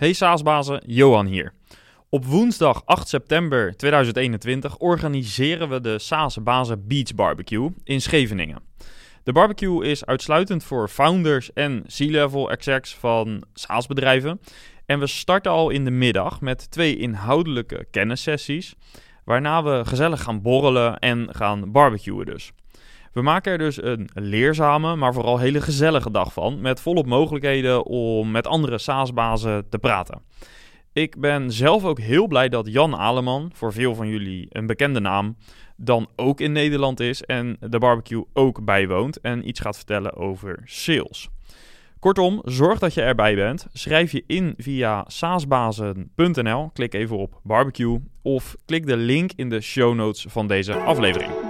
Hey Saasbazen, Johan hier. Op woensdag 8 september 2021 organiseren we de Saasbazen Beach Barbecue in Scheveningen. De barbecue is uitsluitend voor founders en C-level execs van SaaS-bedrijven. En we starten al in de middag met twee inhoudelijke kennissessies, waarna we gezellig gaan borrelen en gaan barbecuen dus. We maken er dus een leerzame, maar vooral hele gezellige dag van. Met volop mogelijkheden om met andere SaaS-bazen te praten. Ik ben zelf ook heel blij dat Jan Aleman, voor veel van jullie een bekende naam, dan ook in Nederland is en de barbecue ook bijwoont en iets gaat vertellen over sales. Kortom, zorg dat je erbij bent. Schrijf je in via saasbazen.nl. Klik even op barbecue of klik de link in de show notes van deze aflevering.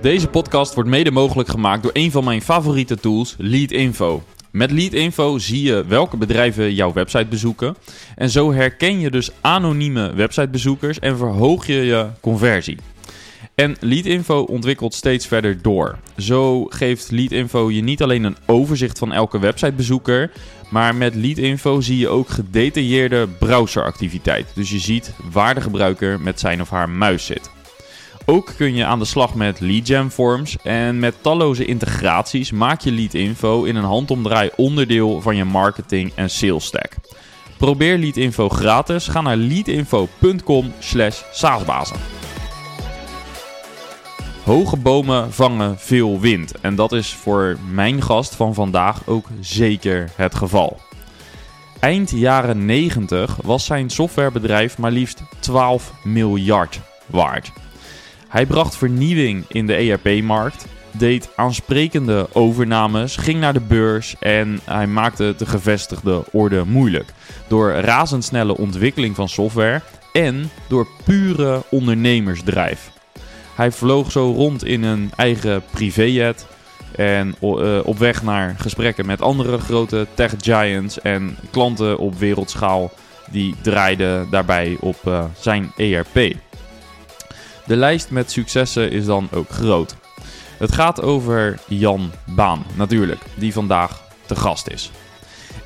Deze podcast wordt mede mogelijk gemaakt door een van mijn favoriete tools, Leadinfo. Met Leadinfo zie je welke bedrijven jouw website bezoeken. En zo herken je dus anonieme websitebezoekers en verhoog je je conversie. En Leadinfo ontwikkelt steeds verder door. Zo geeft Leadinfo je niet alleen een overzicht van elke websitebezoeker, maar met Leadinfo zie je ook gedetailleerde browseractiviteit. Dus je ziet waar de gebruiker met zijn of haar muis zit. Ook kun je aan de slag met lead forms en met talloze integraties maak je lead in een handomdraai onderdeel van je marketing en sales stack. Probeer lead gratis. Ga naar leadinfo.com slash saasbazen. Hoge bomen vangen veel wind. En dat is voor mijn gast van vandaag ook zeker het geval. Eind jaren 90 was zijn softwarebedrijf maar liefst 12 miljard waard. Hij bracht vernieuwing in de ERP-markt, deed aansprekende overnames, ging naar de beurs en hij maakte de gevestigde orde moeilijk. Door razendsnelle ontwikkeling van software en door pure ondernemersdrijf. Hij vloog zo rond in een eigen privéjet en uh, op weg naar gesprekken met andere grote tech giants en klanten op wereldschaal die draaiden daarbij op uh, zijn ERP. De lijst met successen is dan ook groot. Het gaat over Jan Baan, natuurlijk, die vandaag te gast is.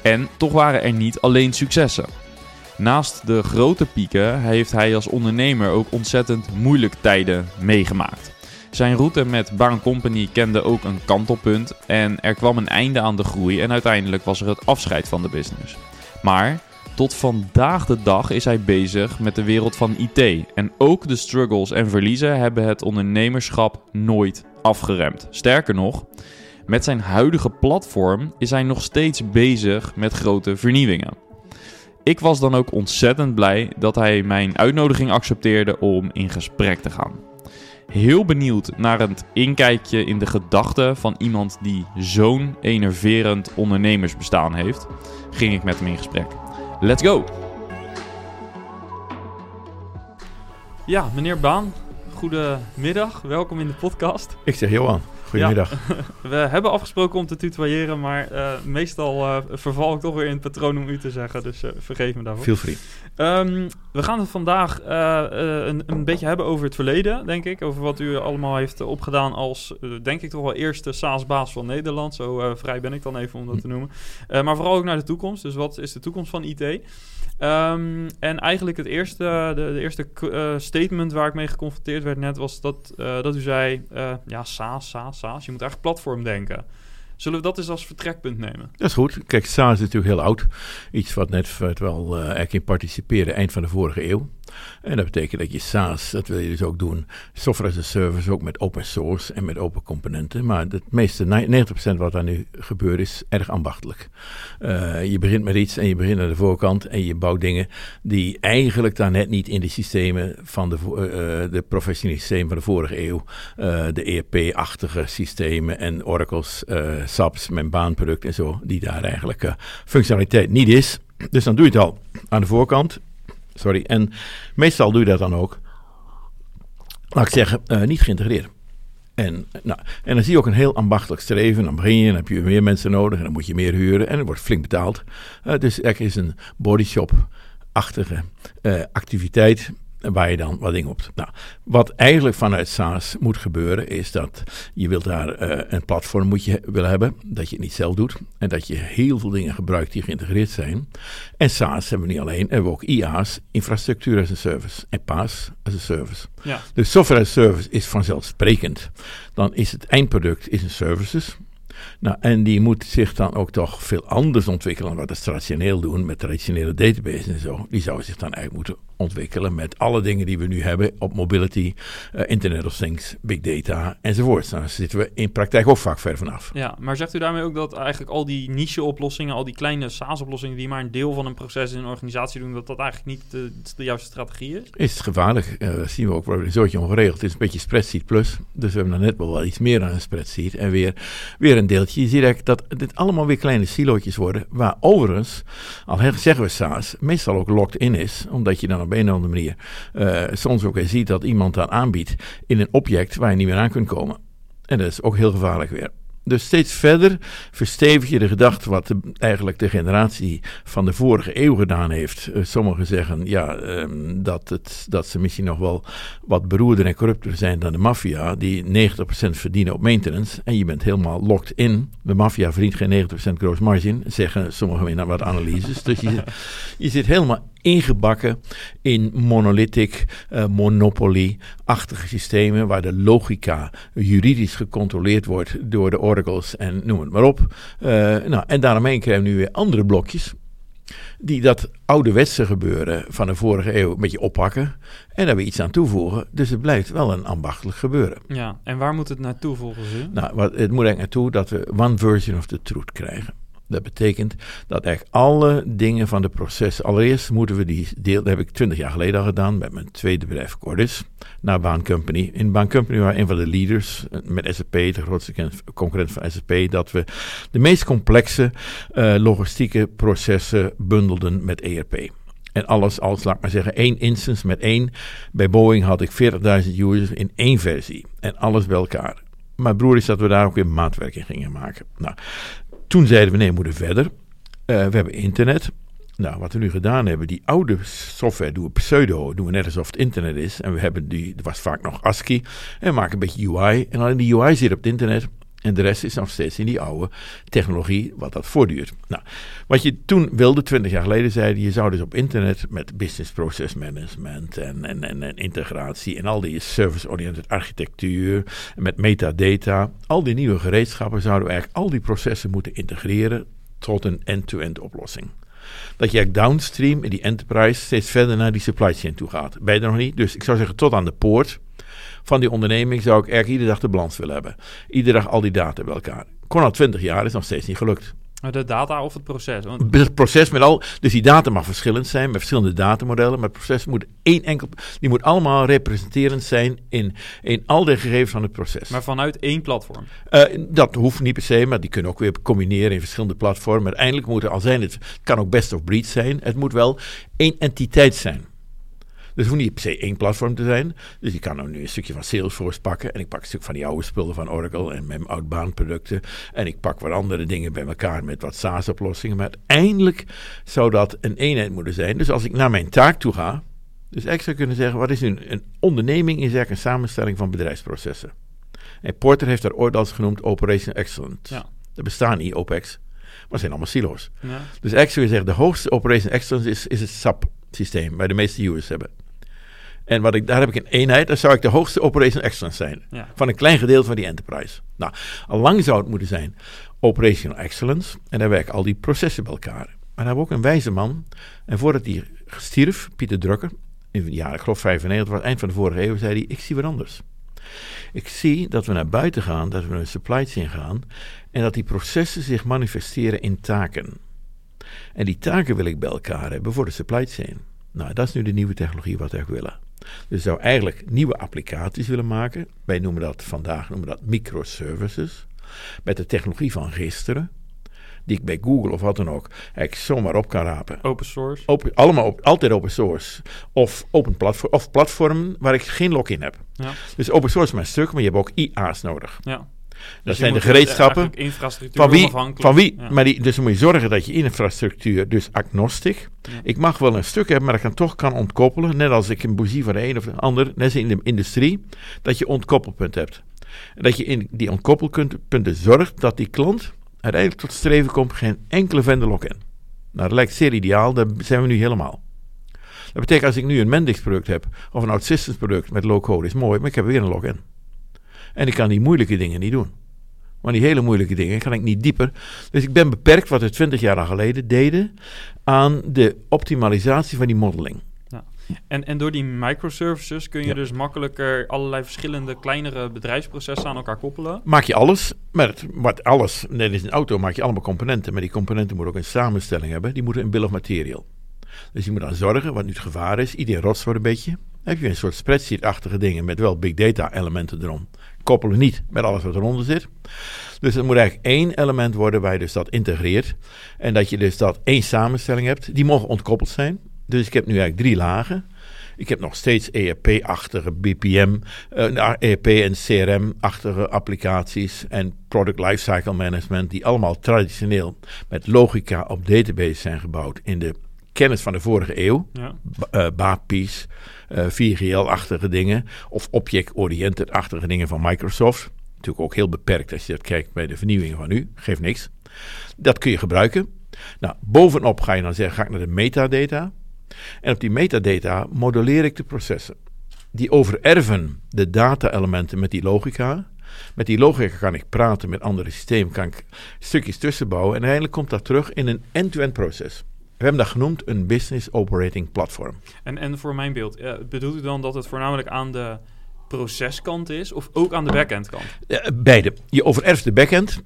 En toch waren er niet alleen successen. Naast de grote pieken heeft hij als ondernemer ook ontzettend moeilijke tijden meegemaakt. Zijn route met Baan Company kende ook een kantelpunt en er kwam een einde aan de groei en uiteindelijk was er het afscheid van de business. Maar tot vandaag de dag is hij bezig met de wereld van IT. En ook de struggles en verliezen hebben het ondernemerschap nooit afgeremd. Sterker nog, met zijn huidige platform is hij nog steeds bezig met grote vernieuwingen. Ik was dan ook ontzettend blij dat hij mijn uitnodiging accepteerde om in gesprek te gaan. Heel benieuwd naar het inkijkje in de gedachten van iemand die zo'n enerverend ondernemersbestaan heeft, ging ik met hem in gesprek. Let's go! Ja, meneer Baan, goedemiddag. Welkom in de podcast. Ik zeg Johan. Goedemiddag. we hebben afgesproken om te tutoyeren, maar uh, meestal uh, verval ik toch weer in het patroon om u te zeggen. Dus uh, vergeef me daarvoor. Feel free. Um, we gaan het vandaag een, een, beetje hebben over het verleden, denk ik. Over wat u allemaal heeft opgedaan als, denk ik toch wel eerste SaaS-baas van Nederland. Zo vrij ben ik dan even om dat te noemen. maar vooral ook naar de toekomst. Dus wat is de toekomst van IT? Um, en eigenlijk het eerste, de, de eerste statement waar ik mee geconfronteerd werd net was dat, dat u zei, ja, SaaS, SaaS, SaaS. Je moet eigenlijk platform denken. Zullen we dat eens als vertrekpunt nemen? Dat is goed. Kijk, SaaS is natuurlijk heel oud. Iets wat net wel uh, in participeren eind van de vorige eeuw. En dat betekent dat je SaaS, dat wil je dus ook doen, software as a service, ook met open source en met open componenten. Maar het meeste, 90% wat daar nu gebeurt, is erg ambachtelijk. Uh, je begint met iets en je begint aan de voorkant en je bouwt dingen die eigenlijk daar net niet in de systemen van de, uh, de professionele systemen van de vorige eeuw, de ERP-achtige systemen en Oracle's, SAPs, membraanproduct en zo, die daar eigenlijk functionaliteit niet is. Dus dan doe je het al aan de voorkant. Sorry. En meestal doe je dat dan ook, laat ik zeggen, uh, niet geïntegreerd. En, nou, en dan zie je ook een heel ambachtelijk streven. Dan begin je, dan heb je meer mensen nodig en dan moet je meer huren en het wordt flink betaald. Uh, dus er is een bodyshop-achtige uh, activiteit waar je dan wat dingen op. Nou, wat eigenlijk vanuit SaaS moet gebeuren, is dat je wilt daar uh, een platform moet je willen hebben, dat je het niet zelf doet en dat je heel veel dingen gebruikt die geïntegreerd zijn. En SaaS hebben we niet alleen, hebben we ook IaaS, infrastructuur as a service en PaaS as a service. Ja. Dus software as a service is vanzelfsprekend. Dan is het eindproduct is een services. Nou, en die moet zich dan ook toch veel anders ontwikkelen dan wat we traditioneel doen met traditionele databases en zo. Die zou zich dan eigenlijk moeten ontwikkelen met alle dingen die we nu hebben op mobility, uh, Internet of Things, big data enzovoort. Nou, daar zitten we in praktijk ook vaak ver vanaf. Ja, maar zegt u daarmee ook dat eigenlijk al die niche-oplossingen, al die kleine SaaS-oplossingen die maar een deel van een proces in een organisatie doen, dat dat eigenlijk niet de, de juiste strategie is? Is het gevaarlijk. Uh, dat zien we ook een soortje ongeregeld. Het is een beetje spreadsheet plus. Dus we hebben dan net wel, wel iets meer aan een spreadsheet en weer, weer een deeltje. Je ziet eigenlijk dat dit allemaal weer kleine silootjes worden, waar overigens, al zeggen we SaaS, meestal ook locked in is, omdat je dan op een of andere manier uh, soms ook ziet dat iemand dat aanbiedt in een object waar je niet meer aan kunt komen. En dat is ook heel gevaarlijk weer. Dus steeds verder verstevig je de gedachte wat eigenlijk de generatie van de vorige eeuw gedaan heeft. Uh, sommigen zeggen ja, um, dat, het, dat ze misschien nog wel wat beroerder en corrupter zijn dan de maffia, die 90% verdienen op maintenance. En je bent helemaal locked in. De maffia verdient geen 90% gross margin, zeggen sommigen in wat analyses. Dus je, je zit helemaal ingebakken in monolithic, uh, monopoly-achtige systemen, waar de logica juridisch gecontroleerd wordt door de oracles en noem het maar op. Uh, nou, en daaromheen krijgen we nu weer andere blokjes. Die dat ouderwetse gebeuren van de vorige eeuw een beetje oppakken. En daar weer iets aan toevoegen. Dus het blijft wel een ambachtelijk gebeuren. Ja, en waar moet het naartoe volgens u? Nou, het moet eigenlijk naartoe dat we one version of the truth krijgen. Dat betekent dat eigenlijk alle dingen van de proces. Allereerst moeten we die deel. Dat heb ik twintig jaar geleden al gedaan met mijn tweede bedrijf Cordis. Naar Baan Company. In Baan Company waren een van de leaders eh, met SAP, de grootste concurrent van SAP. Dat we de meest complexe uh, logistieke processen bundelden met ERP. En alles als, laat maar zeggen, één instance met één. Bij Boeing had ik 40.000 users in één versie. En alles bij elkaar. Mijn broer is dat we daar ook weer maatwerking gingen maken. Nou, toen zeiden we nee, we moeten verder. Uh, we hebben internet. Nou, wat we nu gedaan hebben, die oude software doen we pseudo, doen we net alsof het internet is. En we hebben die, het was vaak nog ASCII. En we maken een beetje UI. En alleen die UI zit op het internet. En de rest is nog steeds in die oude technologie, wat dat voortduurt. Nou, wat je toen wilde, 20 jaar geleden, zei je zou dus op internet met business process management en, en, en, integratie en al die service-oriented architectuur, met metadata, al die nieuwe gereedschappen, zouden we eigenlijk al die processen moeten integreren tot een end-to-end oplossing. Dat je downstream in die enterprise steeds verder naar die supply chain toe gaat. Ben je nog niet? Dus ik zou zeggen tot aan de poort van die onderneming zou ik eigenlijk iedere dag de balans willen hebben. Iedere dag al die data bij elkaar. Kon al twintig jaar, is nog steeds niet gelukt. De data of het proces? Want... Het proces met al. Dus die data mag verschillend zijn met verschillende datamodellen. Maar het proces moet één enkel. Die moet allemaal representerend zijn in, in al de gegevens van het proces. Maar vanuit één platform? Uh, dat hoeft niet per se, maar die kunnen ook weer combineren in verschillende platformen. Uiteindelijk moet er al zijn. Het kan ook best of breed zijn. Het moet wel één entiteit zijn. Dus het hoeft niet per se één platform te zijn. Dus je kan nou nu een stukje van Salesforce pakken. En ik pak een stuk van die oude spullen van Oracle en mijn outbound producten. En ik pak wat andere dingen bij elkaar met wat SaaS-oplossingen. Maar uiteindelijk zou dat een eenheid moeten zijn. Dus als ik naar mijn taak toe ga. Dus ik zou kunnen zeggen, wat is nu een onderneming? Is eigenlijk een samenstelling van bedrijfsprocessen. En Porter heeft daar ooit als genoemd Operation Excellence. Ja. Er bestaan niet OPEX, maar het zijn allemaal silo's. Ja. Dus eigenlijk zou je zeggen, de hoogste Operation Excellence is, is het SAP-systeem, waar de meeste users hebben. En wat ik, daar heb ik een eenheid, daar zou ik de hoogste Operation Excellence zijn. Van een klein gedeelte van die enterprise. Nou, al lang zou het moeten zijn Operational Excellence. En daar werken al die processen bij elkaar. Maar dan hebben we ook een wijze man. En voordat hij stierf, Pieter Drucker, in het jaar, ik geloof 95, was eind van de vorige eeuw, zei hij, ik zie wat anders. Ik zie dat we naar buiten gaan, dat we naar de supply chain gaan en dat die processen zich manifesteren in taken. En die taken wil ik bij elkaar hebben voor de supply chain. Nou, dat is nu de nieuwe technologie wat we willen. Dus zou eigenlijk nieuwe applicaties willen maken. Wij noemen dat vandaag noemen dat microservices. Met de technologie van gisteren. Die ik bij Google of wat dan ook eigenlijk zomaar op kan rapen. Open source. Open, allemaal op, altijd open source. Of, open platform, of platformen waar ik geen login heb. Ja. Dus open source is mijn stuk, maar je hebt ook IA's nodig. Ja. Dat Dus zijn de dus gereedschappen. infrastructuur Van wie? Van wie? Ja. Maar die, dus dan moet je zorgen dat je infrastructuur, dus agnostic. Ja. Ik mag wel een stuk hebben, maar dat ik dan toch kan ontkoppelen. Net als ik een bougie van de een of de ander, net als in de industrie, dat je ontkoppelpunt hebt. En dat je in die ontkoppelpunten zorgt dat die klant uiteindelijk tot streven komt geen enkele vendor login. Nou, dat lijkt zeer ideaal, daar zijn we nu helemaal. Dat betekent als ik nu een Mendix product heb, of een OutSystems product met low-code, is mooi, maar ik heb weer een login. En ik kan die moeilijke dingen niet doen. Maar die hele moeilijke dingen kan ik niet dieper. Dus ik ben beperkt wat we 20 jaar geleden deden aan de optimalisatie van die modeling. En, en door die microservices kun je Ja. dus makkelijker allerlei verschillende kleinere bedrijfsprocessen aan elkaar koppelen. Maak je alles, met wat alles, net als een auto, maak je allemaal componenten. Maar die componenten moeten ook een samenstelling hebben. Die moeten een bill of material. Dus je moet dan zorgen, wat nu het gevaar is, iedereen rotst wordt een beetje. Dan heb je een soort spreadsheet-achtige dingen met wel big data elementen erom. Koppelen niet met alles wat eronder zit. Dus het moet eigenlijk één element worden waar je dus dat integreert. En dat je dus dat één samenstelling hebt. Die mogen ontkoppeld zijn. Dus ik heb nu eigenlijk drie lagen. Ik heb nog steeds ERP-achtige BPM, eh, nou, ERP en CRM-achtige applicaties en Product Lifecycle Management, die allemaal traditioneel met logica op database zijn gebouwd in de kennis van de vorige eeuw. Ja. Eh, BAPI's, 4GL-achtige dingen of object-oriented-achtige dingen van Microsoft. Natuurlijk ook heel beperkt als je dat kijkt bij de vernieuwingen van nu, geeft niks. Dat kun je gebruiken. Nou, bovenop ga je dan zeggen, ga ik naar de metadata. En op die metadata modelleer ik de processen. Die overerven de data-elementen met die logica. Met die logica kan ik praten met andere systemen, kan ik stukjes tussenbouwen. En uiteindelijk komt dat terug in een end-to-end proces. We hebben dat genoemd een Business Operating Platform. En, en voor mijn beeld, eh, bedoelt u dan dat het voornamelijk aan de proceskant is of ook aan de backend kant? Beide. Je overerft de backend.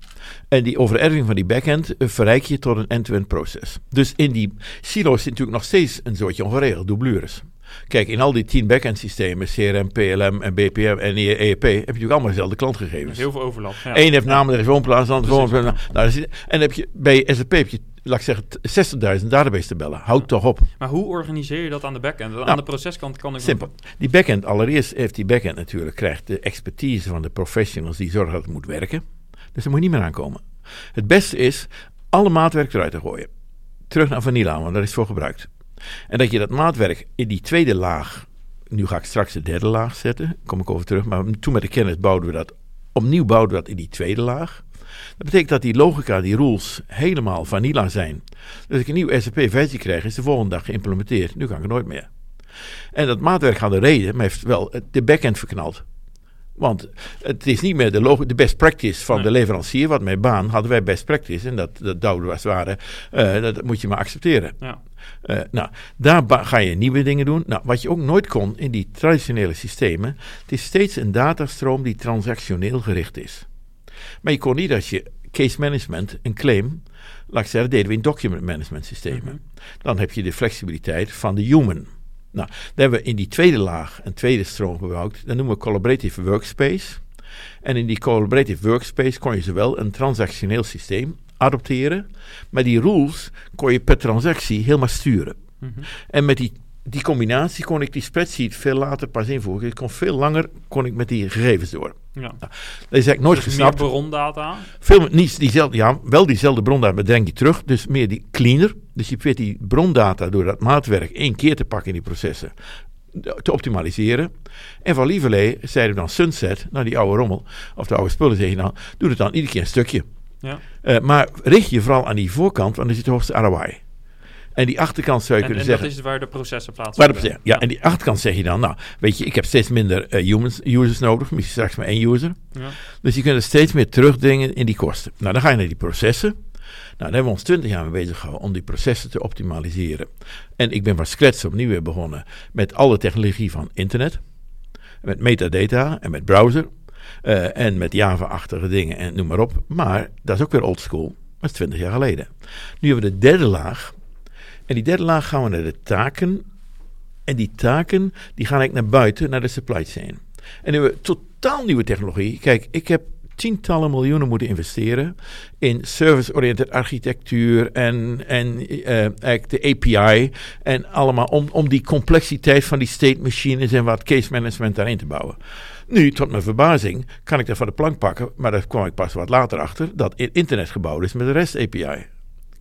En die overerving van die backend verrijk je tot een end-to-end proces. Dus in die silo's zit natuurlijk nog steeds een soortje ongeregeld, doublures. Kijk, in al die tien backend systemen, CRM, PLM en BPM en ERP, heb je natuurlijk allemaal dezelfde klantgegevens. Heel veel overlap. Ja. Eén heeft namen, er is woonplaats, Precies. woonplaats. Nou, en dan heb je, bij SAP heb je, laat ik zeggen, t- 60.000 database tabellen. Houd toch op. Maar hoe organiseer je dat aan de backend? Aan Nou, de proceskant kan ik Simpel. Die backend, allereerst heeft die backend natuurlijk, krijgt de expertise van de professionals die zorgen dat het moet werken. Dus daar moet niet meer aankomen. Het beste is alle maatwerk eruit te gooien. Terug naar Vanilla, want daar is voor gebruikt. En dat je dat maatwerk in die tweede laag, nu ga ik straks de derde laag zetten, kom ik over terug, maar toen met de kennis bouwden we dat, opnieuw bouwden we dat in die tweede laag. Dat betekent dat die logica, die rules, helemaal vanilla zijn. Dus als ik een nieuwe SAP-versie krijg, is de volgende dag geïmplementeerd. Nu kan ik nooit meer. En dat maatwerk had een reden, maar heeft wel de backend verknald. Want het is niet meer de, log- de best practice van Nee. de leverancier. Want met baan hadden wij best practice. En dat, dat duwde als het ware. dat moet je maar accepteren. Ja. Eh, nou, daar ga je nieuwe dingen doen. Nou, wat je ook nooit kon in die traditionele systemen. Het is steeds een datastroom die transactioneel gericht is. Maar je kon niet als je case management, een claim. Laat ik zeggen, deden we in document management systemen. Mhm. Dan heb je de flexibiliteit van de human. Nou, daar hebben we in die tweede laag een tweede stroom gebouwd. Dat noemen we collaborative workspace. En in die collaborative workspace kon je zowel een transactioneel systeem adopteren, maar die rules kon je per transactie helemaal sturen. Mhm. En met die, die combinatie kon ik die spreadsheet veel later pas invoegen. Ik kon veel langer kon ik met die gegevens door. ja. Dat is eigenlijk nooit Dus meer gesnapt. brondata. Veel niet diezelfde, ja, wel diezelfde brondata, maar breng je terug. Dus meer die cleaner. Dus je probeert die brondata door dat maatwerk één keer te pakken in die processen. Te optimaliseren. En van Lieverlee zeiden we dan sunset, nou die oude rommel, of de oude spullen zeg je dan, doe het dan iedere keer een stukje. Ja. Eh, maar richt je vooral aan die voorkant, want dan zit de hoogste ROI. En die achterkant zou je En, en kunnen dat zeggen. is waar de processen Waar plaatsvinden. de, ja, en die achterkant zeg je dan, nou, weet je, ik heb steeds minder eh, humans, users nodig, misschien straks maar één user. Ja. Dus je kunt er steeds meer terugdringen in die kosten. Nou, dan ga je naar die processen. daar hebben we ons twintig jaar mee bezig gehouden om die processen te optimaliseren. En ik ben van scratch opnieuw weer begonnen met alle technologie van internet, met metadata en met browser. eh, en met Java-achtige dingen en noem maar op. Maar dat is ook weer old school. Dat is 20 jaar geleden. Nu hebben we de derde laag. En die derde laag gaan we naar de taken. En die taken die gaan eigenlijk naar buiten, naar de supply chain. En nu we totaal nieuwe technologie. Kijk, ik heb tientallen miljoenen moeten investeren in service-oriented architectuur en, en eh, eigenlijk de API en allemaal om, om die complexiteit van die state machines en wat case management daarin te bouwen. Nu, tot mijn verbazing, kan ik dat van de plank pakken, maar daar kwam ik pas wat later achter, dat in- internet gebouwd is met de REST API.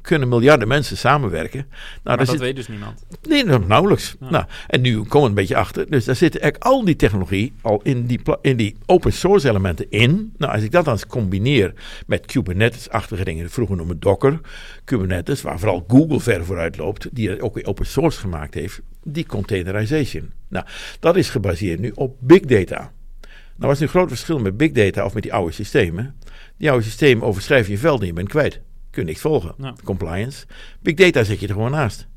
Kunnen miljarden mensen samenwerken. Nou, Maar dat zit- weet dus niemand. Nee, nou, nauwelijks. Ja. Nou, en nu komen we een beetje achter. Dus daar zit eigenlijk al die technologie al in die, in die open source elementen in. Nou, als ik dat dan eens combineer met Kubernetes-achtige dingen, vroeger noemen Docker, Kubernetes, waar vooral Google ver vooruit loopt, die ook weer open source gemaakt heeft, die containerization. Nou, dat is gebaseerd nu op big data. Nou was nu een groot verschil met big data of met die oude systemen. Die oude systemen overschrijf je veld en je bent kwijt. Kun je niks volgen. Ja. Compliance. Big data zet je er gewoon naast.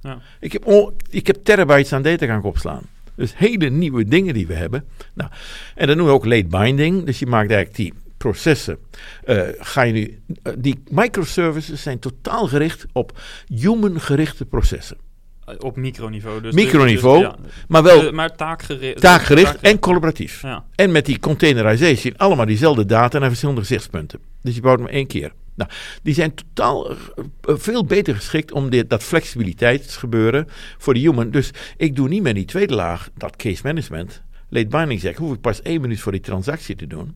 Ja. Ik heb, on- ik heb terabytes aan data gaan opslaan. Dus hele nieuwe dingen die we hebben. Nou, en dat noemen we ook late binding. Dus je maakt eigenlijk die processen. eh, ga je nu, eh, die microservices zijn totaal gericht op human-gerichte processen. Eh, Op microniveau. Dus Microniveau, dus- ja. Maar wel maar taakgericht. taakgericht en collaboratief. Ja. En met die containerization allemaal diezelfde data naar verschillende gezichtspunten. Dus je bouwt maar één keer. Nou, die zijn totaal eh, eh, veel beter geschikt om dit, dat flexibiliteitsgebeuren voor de human. Dus ik doe niet meer die tweede laag, dat case management. Late binding zeg, hoef ik pas één minuut voor die transactie te doen.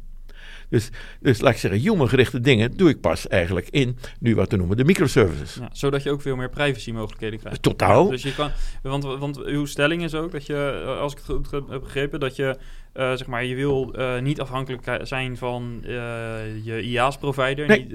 Dus, dus laat ik zeggen, human-gerichte dingen doe ik pas eigenlijk in, nu wat we noemen, de microservices. Ja, zodat je ook veel meer privacy mogelijkheden krijgt. Totaal. Dus je kan, want, want uw stelling is ook dat je, eh, als ik het goed heb begrepen, dat je, eh, zeg maar, je wil eh, niet afhankelijk zijn van je IaaS-provider. Nee.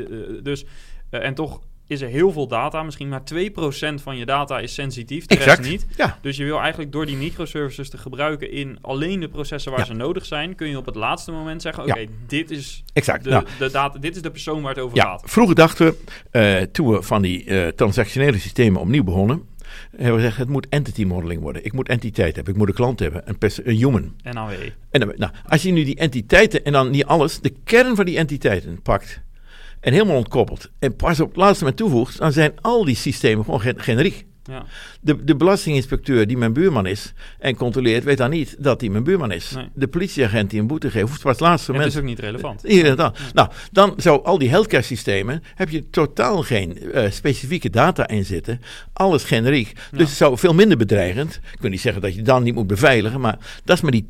Dus, en toch is er heel veel data, misschien maar 2% van je data is sensitief, de Exact. rest niet. Ja, Dus je wil eigenlijk door die microservices te gebruiken in alleen de processen waar Ja. ze nodig zijn, kun je op het laatste moment zeggen, Ja. oké, dit is exact. de, nou, de data, dit is de persoon waar het over gaat. vroeger dachten we, eh, toen we van die eh, transactionele systemen opnieuw begonnen, hebben we gezegd, het moet entity modeling worden. Ik moet entiteit hebben, ik moet een klant hebben, een, pers- een human. NAW. En dan, nou, als je nu die entiteiten, en dan niet alles, de kern van die entiteiten pakt en helemaal ontkoppelt en pas op het laatste moment toevoegt, dan zijn al die systemen gewoon gen- generiek. Ja. De, de belastinginspecteur die mijn buurman is en controleert, weet dan niet dat hij mijn buurman is. Nee. De politieagent die een boete geeft, hoeft pas het laatste moment is ook niet relevant. Inderdaad. Nou, dan zou al die healthcare systemen, heb je totaal geen eh, specifieke data in zitten. Alles generiek. Dus het zou veel minder bedreigend. Ik wil niet zeggen dat je dan niet moet beveiligen, maar dat is maar die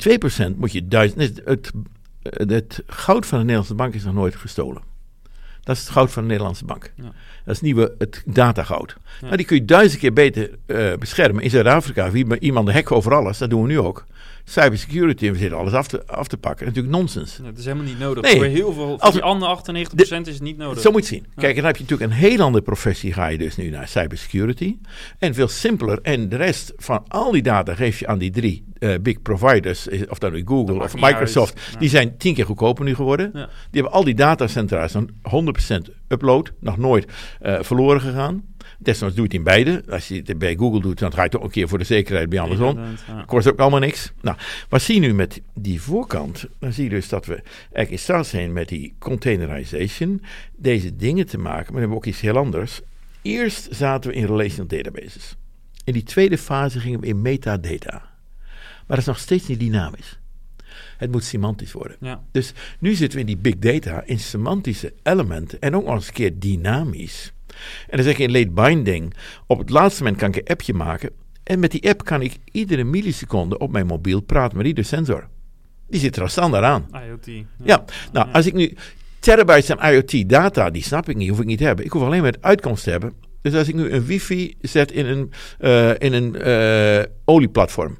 2% moet je duizend. Het, het, het goud van de Nederlandse bank is nog nooit gestolen. Dat is het goud van de Nederlandse bank. Ja. Dat is nieuwe, het datagoud. Ja. Maar die kun je duizend keer beter eh, beschermen. In Zuid-Afrika, wie iemand een hek over alles, dat doen we nu ook. Cybersecurity, en we zitten alles af te, af te pakken. Natuurlijk nonsens. Het is helemaal niet nodig. Nee. Voor heel veel, voor Als- die andere 98% is het niet nodig. Zo moet je het zien. Kijk, en dan heb je natuurlijk een heel andere professie. Ga je dus nu naar cybersecurity. En veel simpeler. En de rest van al die data geef je aan die drie eh, big providers. Of dat nu Google of Microsoft. Ja. Die zijn tien keer goedkoper nu geworden. Ja. Die hebben al die datacentra's dan 100% upload. Nog nooit eh, verloren gegaan. Desnoods doe je het in beide. Als je het bij Google doet, dan ga je het ook een keer voor de zekerheid bij andersom. Inderdaad, ja. Kost ook allemaal niks. Nou, wat zie je nu met die voorkant? Dan zie je dus dat we eigenlijk in staat zijn met die containerization deze dingen te maken. Maar dan hebben we ook iets heel anders. Eerst zaten we in relational databases. In die tweede fase gingen we in metadata. Maar dat is nog steeds niet dynamisch. Het moet semantisch worden. Ja. Dus nu zitten we in die big data, in semantische elementen en ook nog eens een keer dynamisch. En dan zeg je in late binding, op het laatste moment kan ik een appje maken en met die app kan ik iedere milliseconde op mijn mobiel praten met iedere sensor. Die zit er al standaard aan. IoT. Ja. Ja, nou als ik nu terabytes aan IoT data, die snap ik niet, hoef ik niet te hebben. Ik hoef alleen maar het uitkomst te hebben. Dus als ik nu een wifi zet in een, eh, in een eh, olieplatform.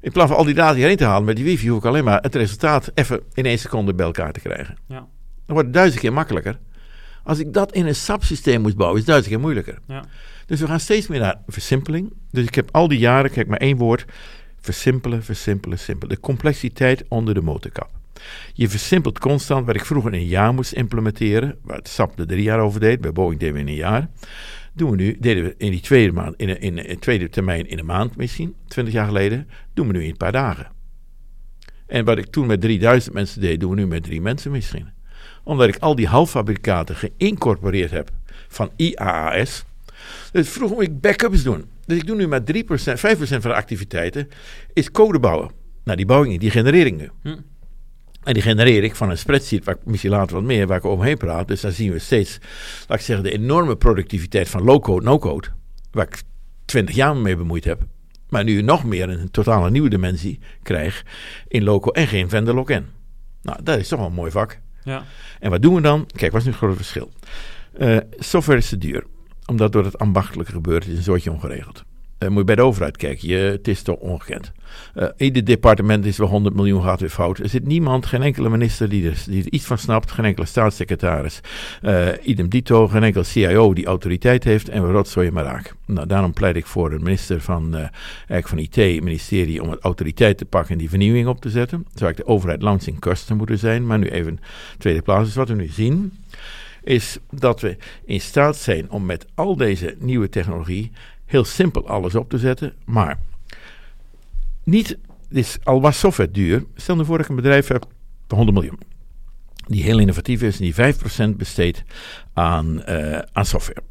In plaats van al die data hierheen te halen met die wifi, hoef ik alleen maar het resultaat even in één seconde bij elkaar te krijgen. Ja. Dan wordt het duizend keer makkelijker. Als ik dat in een SAP-systeem moet bouwen, is het duizend keer moeilijker. Ja. Dus we gaan steeds meer naar versimpeling. Dus ik heb al die jaren, kijk maar één woord, versimpelen, versimpelen, simpelen. De complexiteit onder de motorkap. Je versimpelt constant wat ik vroeger in een jaar moest implementeren, waar het SAP er drie jaar over deed, bij Boeing deden we in een jaar. Doen we nu, deden we in die tweede, maand, in, een, in, in tweede termijn in een maand misschien, 20 jaar geleden, doen we nu in een paar dagen. En wat ik toen met 3000 mensen deed, doen we nu met drie mensen misschien. Omdat ik al die halffabrikaten geïncorporeerd heb van IAAS. Dus vroeger moet ik backups doen. Dus ik doe nu maar 3%, 5% van de activiteiten is code bouwen. Nou, die bouw ik niet, die genereer ik nu. Hm. En die genereer ik van een spreadsheet, waar ik misschien later wat meer, waar ik omheen praat. Dus dan zien we steeds, laat ik zeggen, de enorme productiviteit van low-code, no-code. Waar ik 20 jaar mee bemoeid heb. Maar nu nog meer een totale nieuwe dimensie krijg in loco en geen vendor lock-in. Nou, dat is toch wel een mooi vak. Ja. En wat doen we dan? Kijk, wat is nu het grote verschil? Eh, software is te duur. Omdat door het ambachtelijke gebeurt, is een soortje ongeregeld. Uh, moet je bij de overheid kijken. Je, het is toch ongekend. Uh, ieder departement is wel 100 miljoen gaat weer fout. Er zit niemand, geen enkele minister die er, die iets van snapt. Geen enkele staatssecretaris. Uh, idem dito, geen enkele CIO die autoriteit heeft. En we rotzooien maar raak. Nou, daarom pleit ik voor de minister van, eigenlijk van IT, ministerie, om het autoriteit te pakken en die vernieuwing op te zetten. Zou ik de overheid launching custom moeten zijn. Maar nu even tweede plaats. Dus wat we nu zien is dat we in staat zijn om met al deze nieuwe technologie heel simpel alles op te zetten, maar niet, dus al was software duur, stel nu voor dat ik een bedrijf heb van 100 miljoen, die heel innovatief is en die 5% besteedt aan, uh, aan software.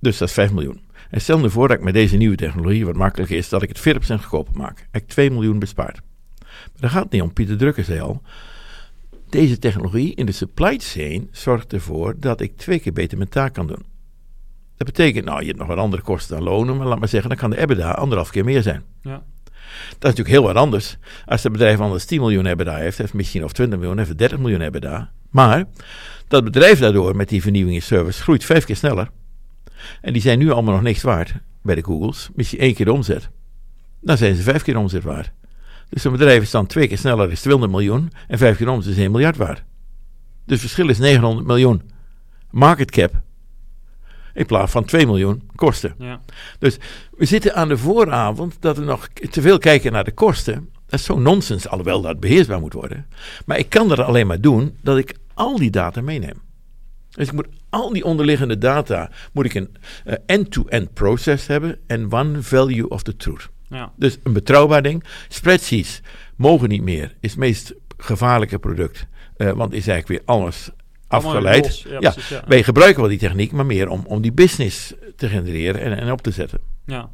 Dus dat is 5 miljoen. En stel nu voor dat ik met deze nieuwe technologie, wat makkelijker is, dat ik het 40% goedkoper maak. Ik 2 miljoen bespaard. Maar dat gaat niet om. Pieter Drucker zei al, deze technologie in de supply chain zorgt ervoor dat ik twee keer beter mijn taak kan doen. Dat betekent, nou, je hebt nog wat andere kosten dan lonen, maar laat maar zeggen, dan kan de EBITDA anderhalf keer meer zijn. Ja. Dat is natuurlijk heel wat anders. Als het bedrijf anders 10 miljoen EBITDA heeft, heeft misschien of 20 miljoen, heeft 30 miljoen EBITDA. Maar dat bedrijf daardoor met die vernieuwing in service groeit vijf keer sneller. En die zijn nu allemaal nog niks waard bij de Googles. Misschien één keer de omzet. Dan zijn ze vijf keer de omzet waard. Dus een bedrijf is dan twee keer sneller is 200 miljoen en vijf keer de omzet is 1 miljard waard. Dus het verschil is 900 miljoen. Market cap in plaats van 2 miljoen kosten. Ja. Dus we zitten aan de vooravond dat we nog te veel kijken naar de kosten. Dat is zo nonsens, alhoewel dat beheersbaar moet worden. Maar ik kan dat alleen maar doen dat ik al die data meeneem. Dus ik moet al die onderliggende data, moet ik een uh, end-to-end proces hebben en one value of the truth. Ja. Dus een betrouwbaar ding. Spreadsheets mogen niet meer, is het meest gevaarlijke product. Uh, want is eigenlijk weer alles afgeleid. Los, ja, Ja, precies, ja. wij gebruiken wel die techniek, maar meer om, om die business te genereren en, en op te zetten. Ja.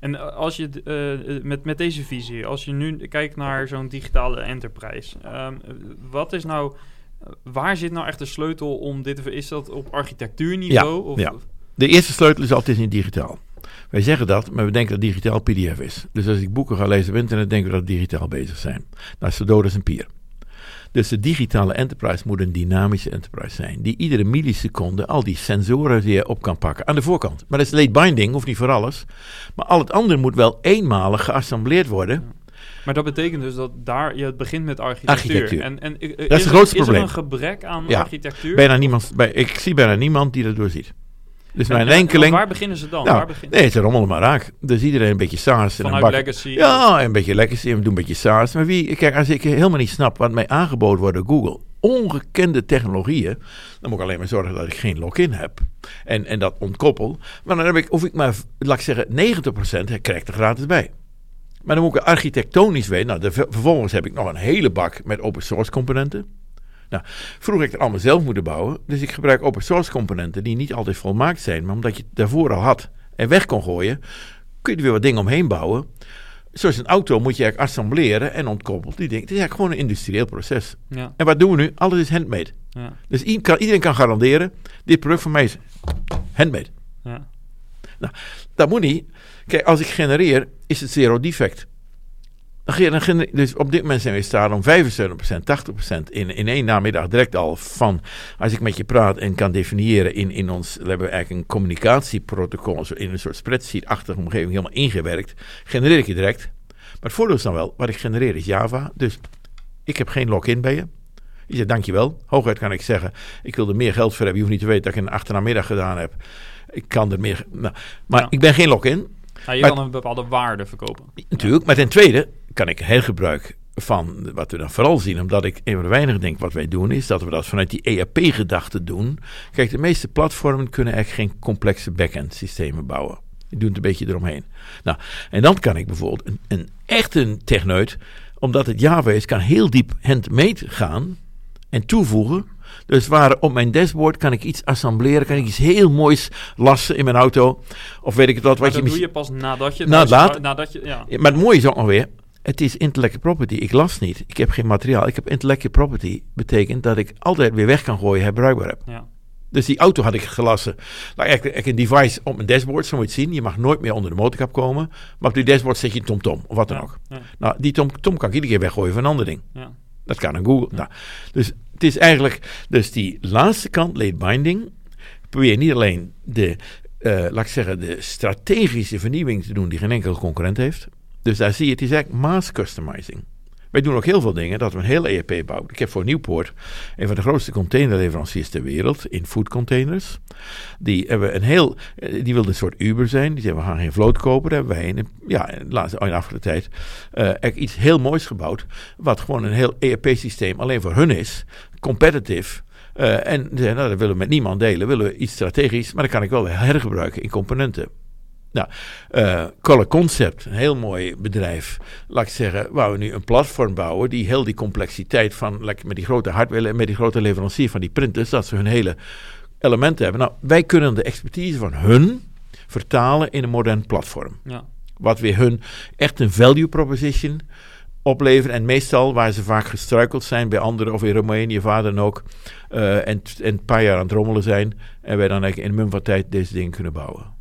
En eh, als je eh, met, met deze visie, als je nu kijkt naar zo'n digitale enterprise, ehm, wat is nou, waar zit nou echt de sleutel om dit te Is dat op architectuurniveau? Ja, of, ja. De eerste sleutel is altijd niet digitaal. Wij zeggen dat, maar we denken dat digitaal PDF is. Dus als ik boeken ga lezen op internet, denken we dat digitaal bezig zijn. Nou, is zo dood als een pier. Dus de digitale enterprise moet een dynamische enterprise zijn. Die iedere milliseconde al die sensoren weer op kan pakken. Aan de voorkant. Maar dat is late binding, hoeft niet voor alles. Maar al het andere moet wel eenmalig geassembleerd worden. Maar dat betekent dus dat daar je het begint met architectuur. Architectuur. En, en, het is, grootste is probleem. er een gebrek aan Ja. architectuur? Bijna niemand, bij, ik zie bijna niemand die dat doorziet. Dus mijn en- en enkeling... waar beginnen ze dan? Nou, waar begin... nee, het is rommel maar raak. Dus iedereen een beetje. En een Vanuit bak. legacy? Ja, een beetje legacy. En we doen een beetje saas. Maar wie, kijk, als ik helemaal niet snap wat mij aangeboden wordt door Google. Ongekende technologieën. Dan moet ik alleen maar zorgen dat ik geen login heb. En, en dat ontkoppel. Maar dan heb ik, of ik maar, laat ik zeggen, 90% krijg ik er gratis bij. Maar dan moet ik architectonisch weten. Nou, de, vervolgens heb ik nog een hele bak met open source componenten. Nou, vroeger heb ik het allemaal zelf moeten bouwen. Dus ik gebruik open source componenten die niet altijd volmaakt zijn. Maar omdat je het daarvoor al had en weg kon gooien, kun je er weer wat dingen omheen bouwen. Zoals een auto moet je eigenlijk assembleren en ontkoppeld. Die dingen. Het is eigenlijk gewoon een industrieel proces. Ja, En wat doen we nu? Alles is handmade. ja, Dus kan, iedereen kan garanderen, dit product van mij is handmade. ja. Dat moet niet. Kijk, als ik genereer, is het zero defect. Dan ge- dan gener- Dus op dit moment zijn we in staat om 75%, 80% in, in één namiddag direct al van, als ik met je praat en kan definiëren in, in ons, we hebben eigenlijk een communicatieprotocol, in een soort spreadsheet-achtige omgeving helemaal ingewerkt, genereer ik je direct. Maar het voordeel is dan wel, wat ik genereer is Java, dus ik heb geen login bij je. Je zegt dankjewel. Hooguit kan ik zeggen, ik wil er meer geld voor hebben. Je hoeft niet te weten dat ik een achternamiddag gedaan heb. Ik kan er meer. Nou, maar Ja. ik ben geen login. Ja, je Maar- kan een bepaalde waarde verkopen. Natuurlijk. Maar ten tweede kan ik hergebruik van wat we dan vooral zien, omdat ik een van de weinigen denk wat wij doen, is dat we dat vanuit die ERP-gedachte doen. Kijk, de meeste platformen kunnen eigenlijk geen complexe back-end systemen bouwen. Die doen het een beetje eromheen. Nou, en dan kan ik bijvoorbeeld een, een echte techneut, omdat het Java is, kan heel diep handmade gaan en toevoegen. Dus waar op mijn dashboard kan ik iets assembleren, kan ik iets heel moois lassen in mijn auto. Of weet ik het wat. Maar wat dat je doe je pas nadat je... Nadat- nadat je ja, maar het mooie is ook nog weer, het is intellectual property. Ik las niet. Ik heb geen materiaal. Ik heb intellectual property. Betekent dat ik altijd weer weg kan gooien, herbruikbaar heb. Ja. Dus die auto had ik gelassen. Nou, eigenlijk, eigenlijk een device op mijn dashboard, zo moet je het zien. Je mag nooit meer onder de motorkap komen. Maar op die dashboard zet je een TomTom of wat dan Ja, ook. ja. Nou, die TomTom kan ik iedere keer weggooien voor een ander ding. Ja. Dat kan een Google. Nou, dus het is eigenlijk, dus die laatste kant, late binding, probeer niet alleen de, eh, laat ik zeggen, de strategische vernieuwing te doen die geen enkele concurrent heeft. Dus daar zie je, het is eigenlijk mass customizing. Wij doen ook heel veel dingen dat we een heel ERP bouwen. Ik heb voor Nieuwpoort een van de grootste containerleveranciers ter wereld in foodcontainers. Die hebben een heel, eh, die wilde een soort Uber zijn. Die zeggen we gaan geen vloot kopen. Daar hebben wij in, ja, de laatste, de afgelopen tijd eh, iets heel moois gebouwd. Wat gewoon een heel ERP-systeem alleen voor hun is. Competitive. Eh, en nou, dat willen we met niemand delen. Willen we iets strategisch, maar dat kan ik wel weer hergebruiken in componenten. Nou, eh Color Concept, een heel mooi bedrijf. Laat ik zeggen, waar we nu een platform bouwen die heel die complexiteit van, like, met die grote hardware en met die grote leverancier van die printers, dat ze hun hele elementen hebben. Nou, wij kunnen de expertise van hun vertalen in een modern platform. Ja. Wat weer hun echt een value proposition opleveren. En meestal waar ze vaak gestruikeld zijn bij anderen of in Roemenië, waar dan ook. eh, en, en een paar jaar aan het rommelen zijn. En wij dan eigenlijk in een mum van tijd deze dingen kunnen bouwen.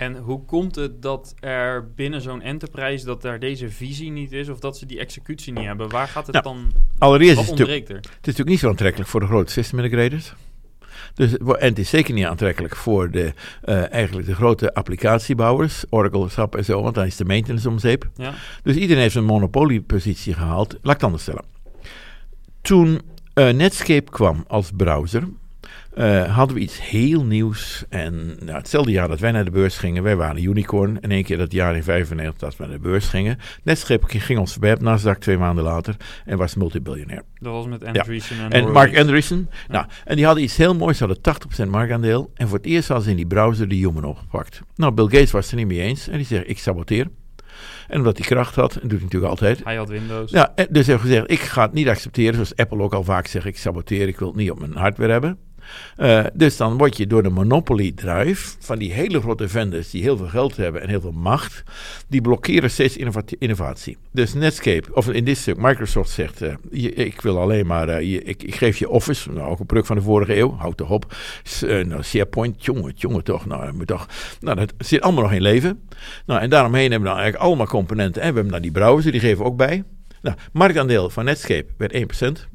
En hoe komt het dat er binnen zo'n enterprise dat daar deze visie niet is of dat ze die executie niet hebben? Waar gaat het Nou, dan? Allereerst is het, er? is natuurlijk niet zo aantrekkelijk voor de grote system integrators. Dus, en het is zeker niet aantrekkelijk voor de, eh, eigenlijk de grote applicatiebouwers, Oracle, SAP en zo, want dan is de maintenance om zeep. Ja. Dus iedereen heeft een monopoliepositie gehaald. Laat ik het anders stellen. Toen eh, Netscape kwam als browser, eh, hadden we iets heel nieuws. En nou, hetzelfde jaar dat wij naar de beurs gingen, wij waren een unicorn. En één keer dat jaar in 95 dat we naar de beurs gingen. Netscape ging ons op Nasdaq twee maanden later en was multibiljonair. Dat was met Andreessen en. Mark Andreessen, nou, en die hadden iets heel moois, ze hadden 80% marktaandeel. En voor het eerst hadden ze in die browser de human opgepakt. Nou, Bill Gates was het er niet mee eens en die zegt, ik saboteer. En omdat hij kracht had, en doet hij natuurlijk altijd, Hij had Windows. ja, dus heeft gezegd, ik ga het niet accepteren, zoals Apple ook al vaak zegt, ik saboteer, ik wil het niet op mijn hardware hebben. Eh, dus dan word je door de monopoly drive van die hele grote vendors die heel veel geld hebben en heel veel macht, die blokkeren steeds innovat- innovatie. Dus Netscape, of in dit stuk, Microsoft zegt, eh, ik wil alleen maar, eh, je- ik, ik geef je Office, nou ook een product van de vorige eeuw, houd toch op. Nou, SharePoint, jongen, jongen toch, nou, moet toch, nou, dat zit allemaal nog in leven. Nou, en daaromheen hebben we dan eigenlijk allemaal componenten. En we hebben dan die browser, die geven we ook bij. Nou, marktaandeel van Netscape werd 1%.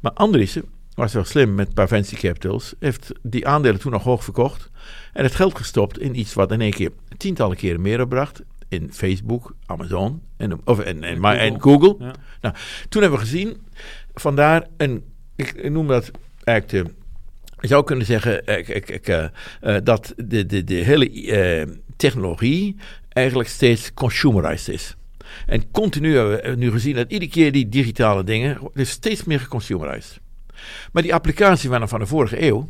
Maar Andriessen was wel slim met een paar venture capitals. Heeft die aandelen toen nog hoog verkocht. En het geld gestopt in iets wat in één keer tientallen keren meer opbracht. In Facebook, Amazon en, of, en, en, maar- en Google. Ja. Nou, toen hebben we gezien, vandaar een, ik, ik noem dat eigenlijk de, je zou kunnen zeggen ik, ik, ik, eh, eh, dat de, de, de hele eh, technologie eigenlijk steeds consumerized is. En continu hebben we nu gezien dat iedere keer die digitale dingen, is steeds meer geconsumerized. Maar die applicatie waren van de vorige eeuw,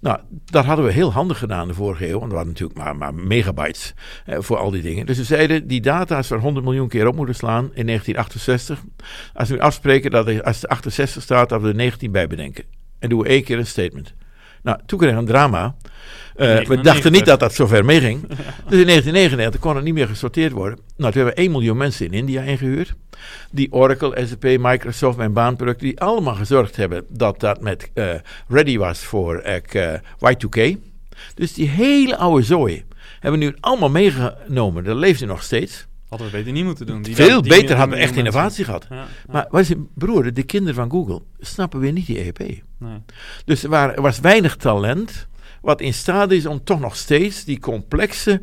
nou, dat hadden we heel handig gedaan de vorige eeuw. Want we hadden natuurlijk maar, maar megabytes eh, voor al die dingen. Dus we zeiden, die data is er 100 miljoen keer op moeten slaan in 1968. Als we afspreken dat als er 68 staat, dat we er 19 bij bedenken. En doen we één keer een statement. Nou, toen kregen we een drama. Eh, we 99. dachten niet dat dat zover meeging. Dus in 1999 kon het niet meer gesorteerd worden. Nou, toen hebben we 1 miljoen mensen in India ingehuurd. Die Oracle, SAP, Microsoft en baanproducten, die allemaal gezorgd hebben dat dat met eh, ready was voor eh, Y2K. Dus die hele oude zooi hebben we nu allemaal meegenomen. Dat leeft nog steeds. Hadden we beter niet moeten doen. Die Veel die- beter hadden we echt innovatie gehad. mensen. Ja, ja. Maar wat is het, broer, de kinderen van Google snappen weer niet die EEP. Nee. Dus er, waren- was weinig talent wat in staat is om toch nog steeds die complexe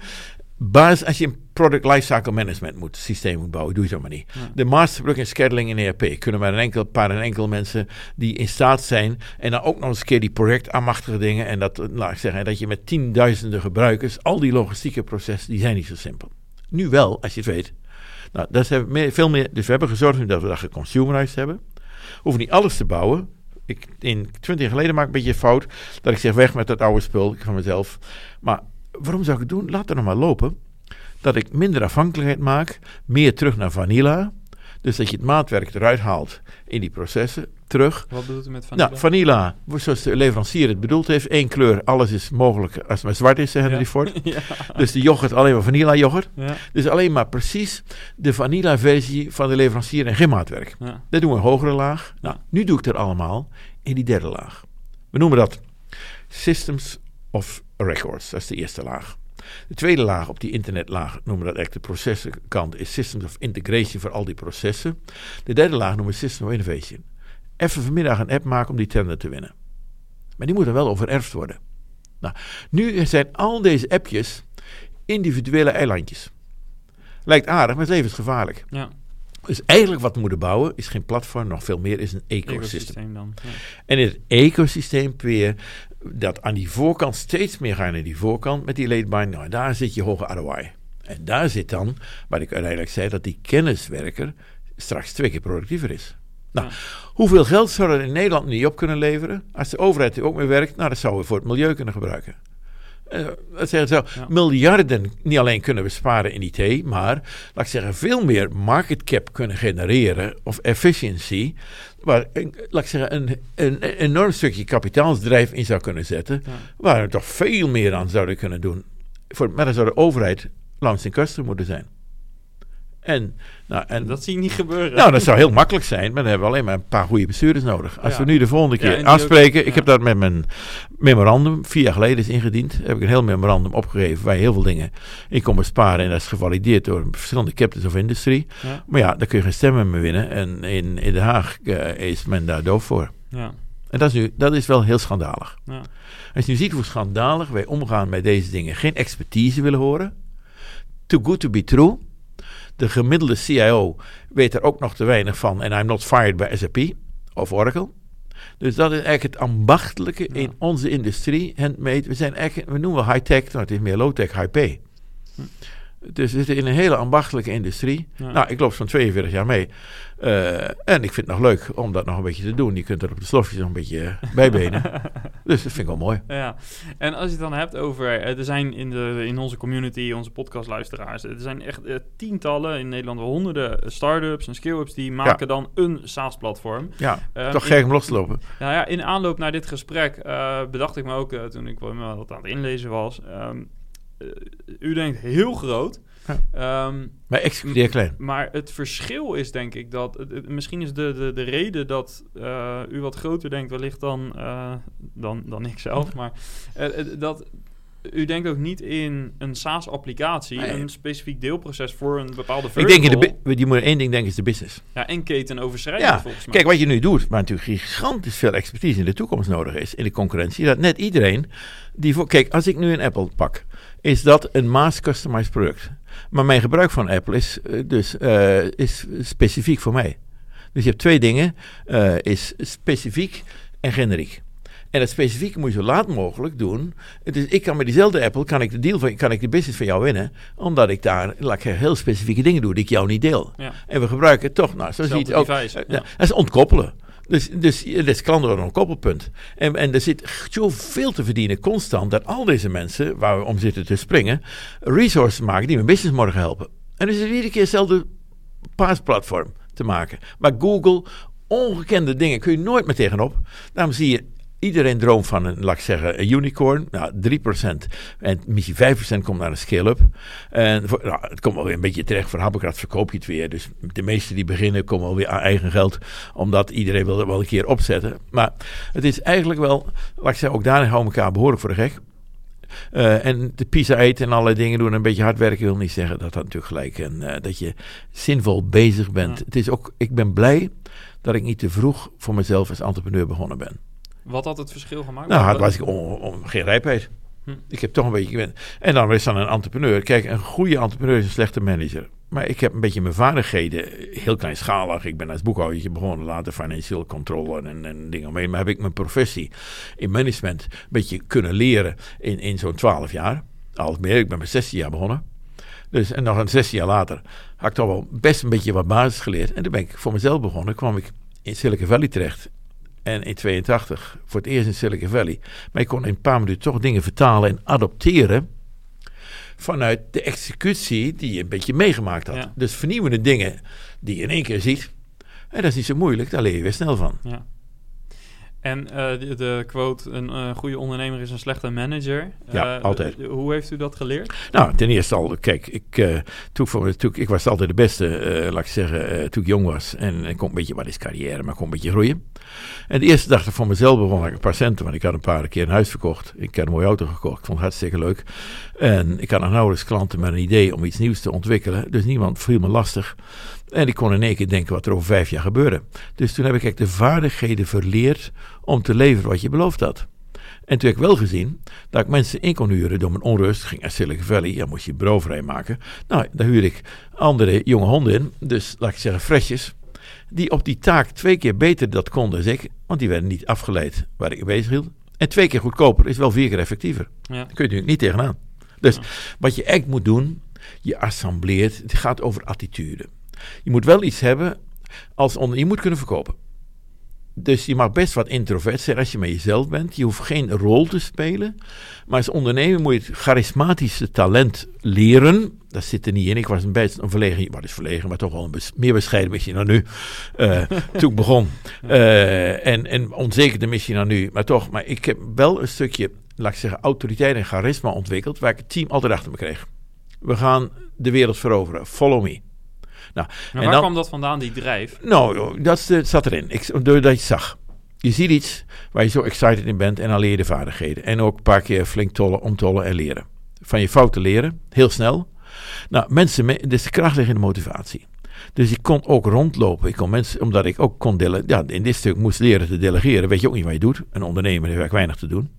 basis... Als je een product lifecycle management moet, systeem moet bouwen, doe je zo maar niet. Ja. De masterplug en scheduling in ERP kunnen maar een enkel paar en enkel mensen die in staat zijn... en dan ook nog eens een keer die projectaanmachtige dingen... en dat, laat ik zeggen, dat je met tienduizenden gebruikers... al die logistieke processen, die zijn niet zo simpel. Nu wel, als je het weet. Nou, dat meer, veel meer, dus we hebben gezorgd dat we dat geconsumerized hebben. We hoeven niet alles te bouwen. Ik, in 20 jaar geleden maak ik een beetje fout dat ik zeg weg met dat oude spul van mezelf. Maar waarom zou ik het doen? Laat het nog maar lopen. Dat ik minder afhankelijkheid maak, meer terug naar vanilla. Dus dat je het maatwerk eruit haalt in die processen, terug. Wat bedoelt u met vanilla? Nou, vanilla, zoals de leverancier het bedoeld heeft. één kleur, alles is mogelijk als het maar zwart is, zeggen Ja. die Ford. ja. Dus de yoghurt, alleen maar vanilla yoghurt. Ja. Dus alleen maar precies de vanilla versie van de leverancier en geen maatwerk. Ja. Dat doen we een hogere laag. Nou, Ja. nu doe ik het allemaal in die derde laag. We noemen dat Systems of Records. Dat is de eerste laag. De tweede laag op die internetlaag noemen we dat eigenlijk de processenkant is Systems of Integration voor al die processen. De derde laag noemen we System of Innovation. Even vanmiddag een app maken om die tender te winnen. Maar die moet dan wel overerfd worden. Nou, nu zijn al deze appjes individuele eilandjes. Lijkt aardig, maar het leven is gevaarlijk. ja. Dus eigenlijk wat we moeten bouwen is geen platform, nog veel meer is een ecosysteem. Ecosysteem dan. Ja. En in het ecosysteem weer dat aan die voorkant steeds meer gaan naar die voorkant met die late bind. Nou, daar zit je hoge ROI. En daar zit dan, wat ik uiteindelijk zei, dat die kenniswerker straks twee keer productiever is. Nou, hoeveel geld zou er in Nederland niet op kunnen leveren als de overheid er ook mee werkt? Nou, dat zouden we voor het milieu kunnen gebruiken. Eh, dat zeggen zo, Ja. miljarden niet alleen kunnen besparen in IT, maar laat ik zeggen, veel meer market cap kunnen genereren of efficiency, waar een, laat ik zeggen, een, een, een enorm stukje kapitaalsdrijf in zou kunnen zetten, Ja. waar we toch veel meer aan zouden kunnen doen. Voor, maar dan zou de overheid langs in customer moeten zijn. En, nou, en Dat zie je niet gebeuren. nou, dat zou heel makkelijk zijn, maar dan hebben we alleen maar een paar goede bestuurders nodig. Als Ja. we nu de volgende keer afspreken, ook- ik ja. heb dat met mijn memorandum, vier jaar geleden is ingediend, heb ik een heel memorandum opgegeven waar je heel veel dingen in kon besparen en dat is gevalideerd door verschillende captains of industry. Maar ja, daar kun je geen stemmen meer winnen en in, in Den Haag eh, is men daar doof voor. Ja. En dat is, nu, dat is wel heel schandalig. Ja. Als je nu ziet hoe schandalig wij omgaan met deze dingen, geen expertise willen horen, too good to be true. De gemiddelde CIO weet er ook nog te weinig van en I'm not fired by SAP of Oracle. Dus dat is eigenlijk het ambachtelijke Ja. in onze industrie. Handmade. We zijn eigenlijk, we noemen high-tech, nou het is meer low-tech, high-pay. Dus we zitten in een hele ambachtelijke industrie. Ja. Nou, ik loop zo'n 42 jaar mee. Eh, en ik vind het nog leuk om dat nog een beetje te doen. Je kunt er op de slofjes nog een beetje bijbenen. dus dat vind ik wel mooi. Ja, en als je het dan hebt over, eh, er zijn in, de, in onze community, onze podcastluisteraars, er zijn echt eh, tientallen, in Nederland wel honderden start-ups en scale-ups die maken dan een SaaS-platform. Ja, Ehm, toch gek om los te lopen. Nou ja, in aanloop naar dit gesprek eh, bedacht ik me ook, eh, toen ik wel wat aan het inlezen was, ehm, eh, u denkt heel groot. Ja. Ehm, Maar executeer klein. maar het verschil is denk ik dat... het- het- misschien is de, de, de reden dat eh, u wat groter denkt wellicht dan, eh, dan, dan ik zelf. Maar eh, dat... U denkt ook niet in een SaaS-applicatie, Nee. een specifiek deelproces voor een bepaalde Ik vertical. denk, in de, die moet één ding denken, is de business. Ja, en ketenoverschrijdend Ja, volgens mij. kijk, wat je nu doet, waar natuurlijk gigantisch veel expertise in de toekomst nodig is, in de concurrentie, dat net iedereen die voor... Kijk, als ik nu een Apple pak, is dat een mass customized product. Maar mijn gebruik van Apple is eh, dus eh, is specifiek voor mij. Dus je hebt twee dingen, eh, is specifiek en generiek. En dat specifieke moet je zo laat mogelijk doen. Dus ik kan met diezelfde Apple, kan ik de deal van, kan ik de business van jou winnen, omdat ik daar laat ik zeggen, heel specifieke dingen doe die ik jou niet deel. Ja. En we gebruiken toch, nou, zo zie je het ook. Hetzelfde device, ja. Dat is ontkoppelen. Dus, dus dat is klanten een ontkoppelpunt. En, en er zit zoveel te verdienen constant dat al deze mensen, waar we om zitten te springen, resources maken die mijn business morgen helpen. En dus is het iedere keer hetzelfde paasplatform te maken. Maar Google, ongekende dingen kun je nooit meer tegenop. Daarom zie je Iedereen droomt van een, laat ik zeggen, een unicorn. Nou, 3%. En misschien 5% komt naar een scale-up. En voor, nou, het komt wel weer een beetje terecht. Voor Habbekrat verkoop je het weer. Dus de meesten die beginnen komen wel weer aan eigen geld. Omdat iedereen wil er wel een keer opzetten. Maar het is eigenlijk wel, laat ik zeggen, ook daarin houden we elkaar behoorlijk voor de gek. Uh, en de pizza eten en allerlei dingen doen, een beetje hard werken wil niet zeggen dat dat natuurlijk gelijk en uh, dat je zinvol bezig bent. Ja. Het is ook, ik ben blij dat ik niet te vroeg voor mezelf als entrepreneur begonnen ben. Wat had het verschil gemaakt? Nou, had was ik on, on, geen rijpheid. Hm. Ik heb toch een beetje gewend. En dan is dan een entrepreneur. Kijk, een goede entrepreneur is een slechte manager. Maar ik heb een beetje mijn vaardigheden, heel kleinschalig. Ik ben als boekhoudertje begonnen, later financieel controller en, en dingen omheen. Maar heb ik mijn professie in management een beetje kunnen leren in, in zo'n twaalf jaar. Al meer, ik ben met 16 jaar begonnen. Dus, en nog een zes jaar later had ik toch wel best een beetje wat basis geleerd. En toen ben ik voor mezelf begonnen. kwam ik in Silicon Valley terecht. En in 82 voor het eerst in Silicon Valley. Maar ik kon in een paar minuten toch dingen vertalen en adopteren. Vanuit de executie die je een beetje meegemaakt had. Ja. Dus vernieuwende dingen die je in één keer ziet. En dat is niet zo moeilijk, daar leer je weer snel van. Ja. En eh, de, de quote, een eh, goede ondernemer is een slechte manager. Ja, Eh, altijd. hoe heeft u dat geleerd? Nou, ten eerste al, kijk, ik, toen, voor, toen, ik was altijd de beste, laat ik zeggen, toen ik jong was. En ik kon een beetje, wat is carrière, maar ik kon een beetje groeien. En de eerste dag dat ik voor mezelf begon, ik een paar centen, want ik had een paar keer een huis verkocht. Ik had een mooie auto gekocht, ik vond het hartstikke leuk. En ik had nog nauwelijks klanten met een idee om iets nieuws te ontwikkelen. Dus niemand viel me lastig. En ik kon in één keer denken wat er over vijf jaar gebeurde. Dus toen heb ik eigenlijk de vaardigheden verleerd om te leveren wat je beloofd had. En toen heb ik wel gezien dat ik mensen in kon huren door mijn onrust. Ging naar Silicon Valley, ja, moest je bureau vrijmaken. Nou, daar huurde ik andere jonge honden in, dus laat ik zeggen fresjes. Die op die taak twee keer beter dat konden dan ik, want die werden niet afgeleid waar ik bezig hield. En twee keer goedkoper is wel vier keer effectiever. Ja. Daar kun je natuurlijk niet tegenaan. Dus wat je echt moet doen, je assembleert, het gaat over attitude. Je moet wel iets hebben als onder, je moet kunnen verkopen. Dus je mag best wat introvert zijn als je met jezelf bent. Je hoeft geen rol te spelen. Maar als ondernemer moet je het charismatische talent leren. Dat zit er niet in. Ik was een beetje een verlegen, wat is verlegen, maar toch wel een bes- meer bescheiden misschien dan nu. eh, toen ik begon. Eh, en, en onzekerder misschien dan nu. Maar toch, maar ik heb wel een stukje, laat ik zeggen, autoriteit en charisma ontwikkeld. Waar ik het team altijd achter me kreeg. We gaan de wereld veroveren. Follow me. Nou, Maar en waar dan- kwam dat vandaan, die drijf? nou, dat de- zat erin. Ik, doordat je zag. Je ziet iets waar je zo excited in bent en dan leer je de vaardigheden. En ook een paar keer flink tollen, omtollen en leren. Van je fouten leren, heel snel. Nou, mensen, me- dus de kracht ligt in de motivatie. Dus ik kon ook rondlopen. Ik kon mensen, omdat ik ook kon delen. Ja, in dit stuk moest leren te delegeren. Weet je ook niet wat je doet. Een ondernemer heeft eigenlijk weinig te doen.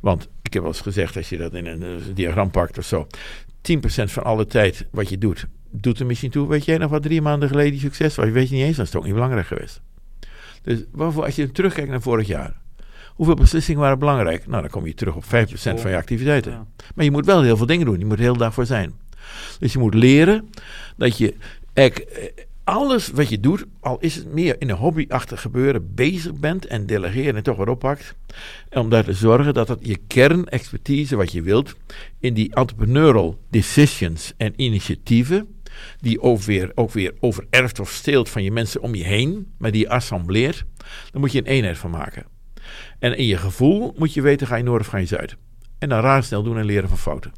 Want ik heb wel eens gezegd, als je dat in een, eh, diagram pakt of zo. 10% van alle tijd wat je doet, doet er misschien toe. Weet jij nog wat drie maanden geleden succes was? Weet je niet eens, dan is het ook niet belangrijk geweest. Dus waarvoor, als je terugkijkt naar vorig jaar. Hoeveel beslissingen waren belangrijk? Nou, dan kom je terug op 5% van je activiteiten. Ja. Maar je moet wel heel veel dingen doen. Je moet heel dag voor zijn. Dus je moet leren dat je eh, alles wat je doet, al is het meer in een hobbyachtig gebeuren, bezig bent en delegeren en toch wat oppakt. Om daar te zorgen dat het je kernexpertise, wat je wilt, in die entrepreneurial decisions en initiatieven, die ook weer, ook weer overerft of steelt van je mensen om je heen, maar die je assembleert, dan moet je een eenheid van maken. En in je gevoel moet je weten, ga je noord of ga je zuid. En dan razendsnel doen en leren van fouten.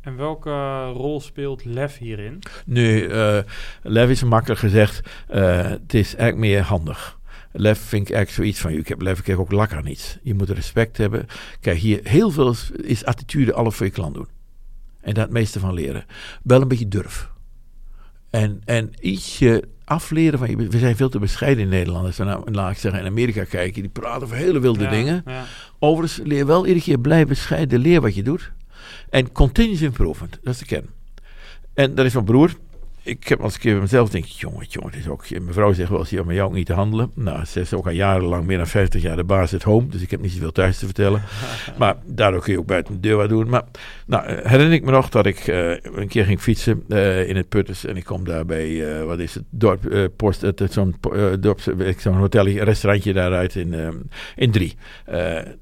En welke rol speelt lef hierin? Nu, eh lef is makkelijk gezegd. eh, het is eigenlijk meer handig. Lef vind ik eigenlijk zoiets van, ik heb lef, ik heb ook lak aan iets. Je moet respect hebben. Kijk, hier heel veel is, is attitude alles voor je klant doen. En daar het meeste van leren. Wel een beetje durf. En, en ietsje afleren van je. We zijn veel te bescheiden in Nederland. Als we nou, laat ik zeggen, in Amerika kijken, die praten over hele wilde Ja, dingen. Ja. Overigens, leer wel iedere keer blij bescheiden. Leer wat je doet. En continuous improvement, dat is de kern. En dat is mijn broer. Ik heb als een keer bij mezelf denk, jongen, jongen, het is ook. Mijn vrouw zegt wel eens, ja, met jou ook niet te handelen. Nou, ze is ook al jarenlang, meer dan 50 jaar, de baas at home. Dus ik heb niet zoveel thuis te vertellen. maar daardoor kun je ook buiten de deur wat doen. Maar nou, eh, herinner ik me nog dat ik eh, een keer ging fietsen eh, in het Putters. En ik kom daar bij, wat is het, dorp, post, het, zo'n zo'n hotel, restaurantje daaruit in, in Drie.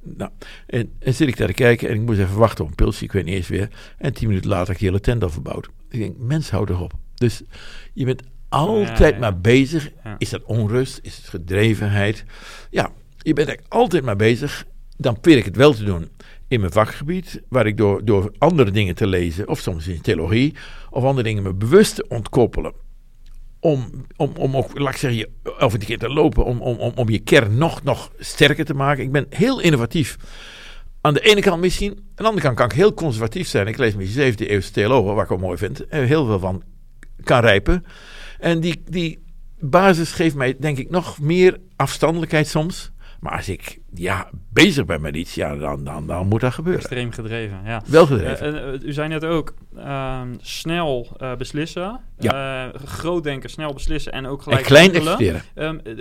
Nou, en, en zit ik daar te kijken en ik moest even wachten op een pilsje, ik weet niet eens weer. En tien minuten later had ik de hele tent al verbouwd. Ik denk, mens, hou toch op. Dus je bent altijd Ja, ja. maar bezig. Ja. Is dat onrust? Is het gedrevenheid? Ja, je bent eigenlijk altijd maar bezig. Dan probeer ik het wel te doen in mijn vakgebied, waar ik door, door andere dingen te lezen, of soms in theologie, of andere dingen me bewust te ontkoppelen. Om, om, om ook, laat ik zeggen, je, of een keer te lopen, om, om, om, om je kern nog, nog sterker te maken. Ik ben heel innovatief. Aan de ene kant misschien, aan de andere kant kan ik heel conservatief zijn. Ik lees met je 17e eeuwse theologen, wat ik ook mooi vind, en heel veel van kan rijpen. En die, die basis geeft mij, denk ik, nog meer afstandelijkheid soms. Maar als ik ja, bezig ben met iets, ja, dan, dan, dan moet dat gebeuren. Extreem gedreven, ja. Wel gedreven. Eh, eh, u zei net ook, ehm, snel eh, beslissen. Eh, groot denken, snel beslissen en ook gelijk en klein handelen. executeren. Ehm,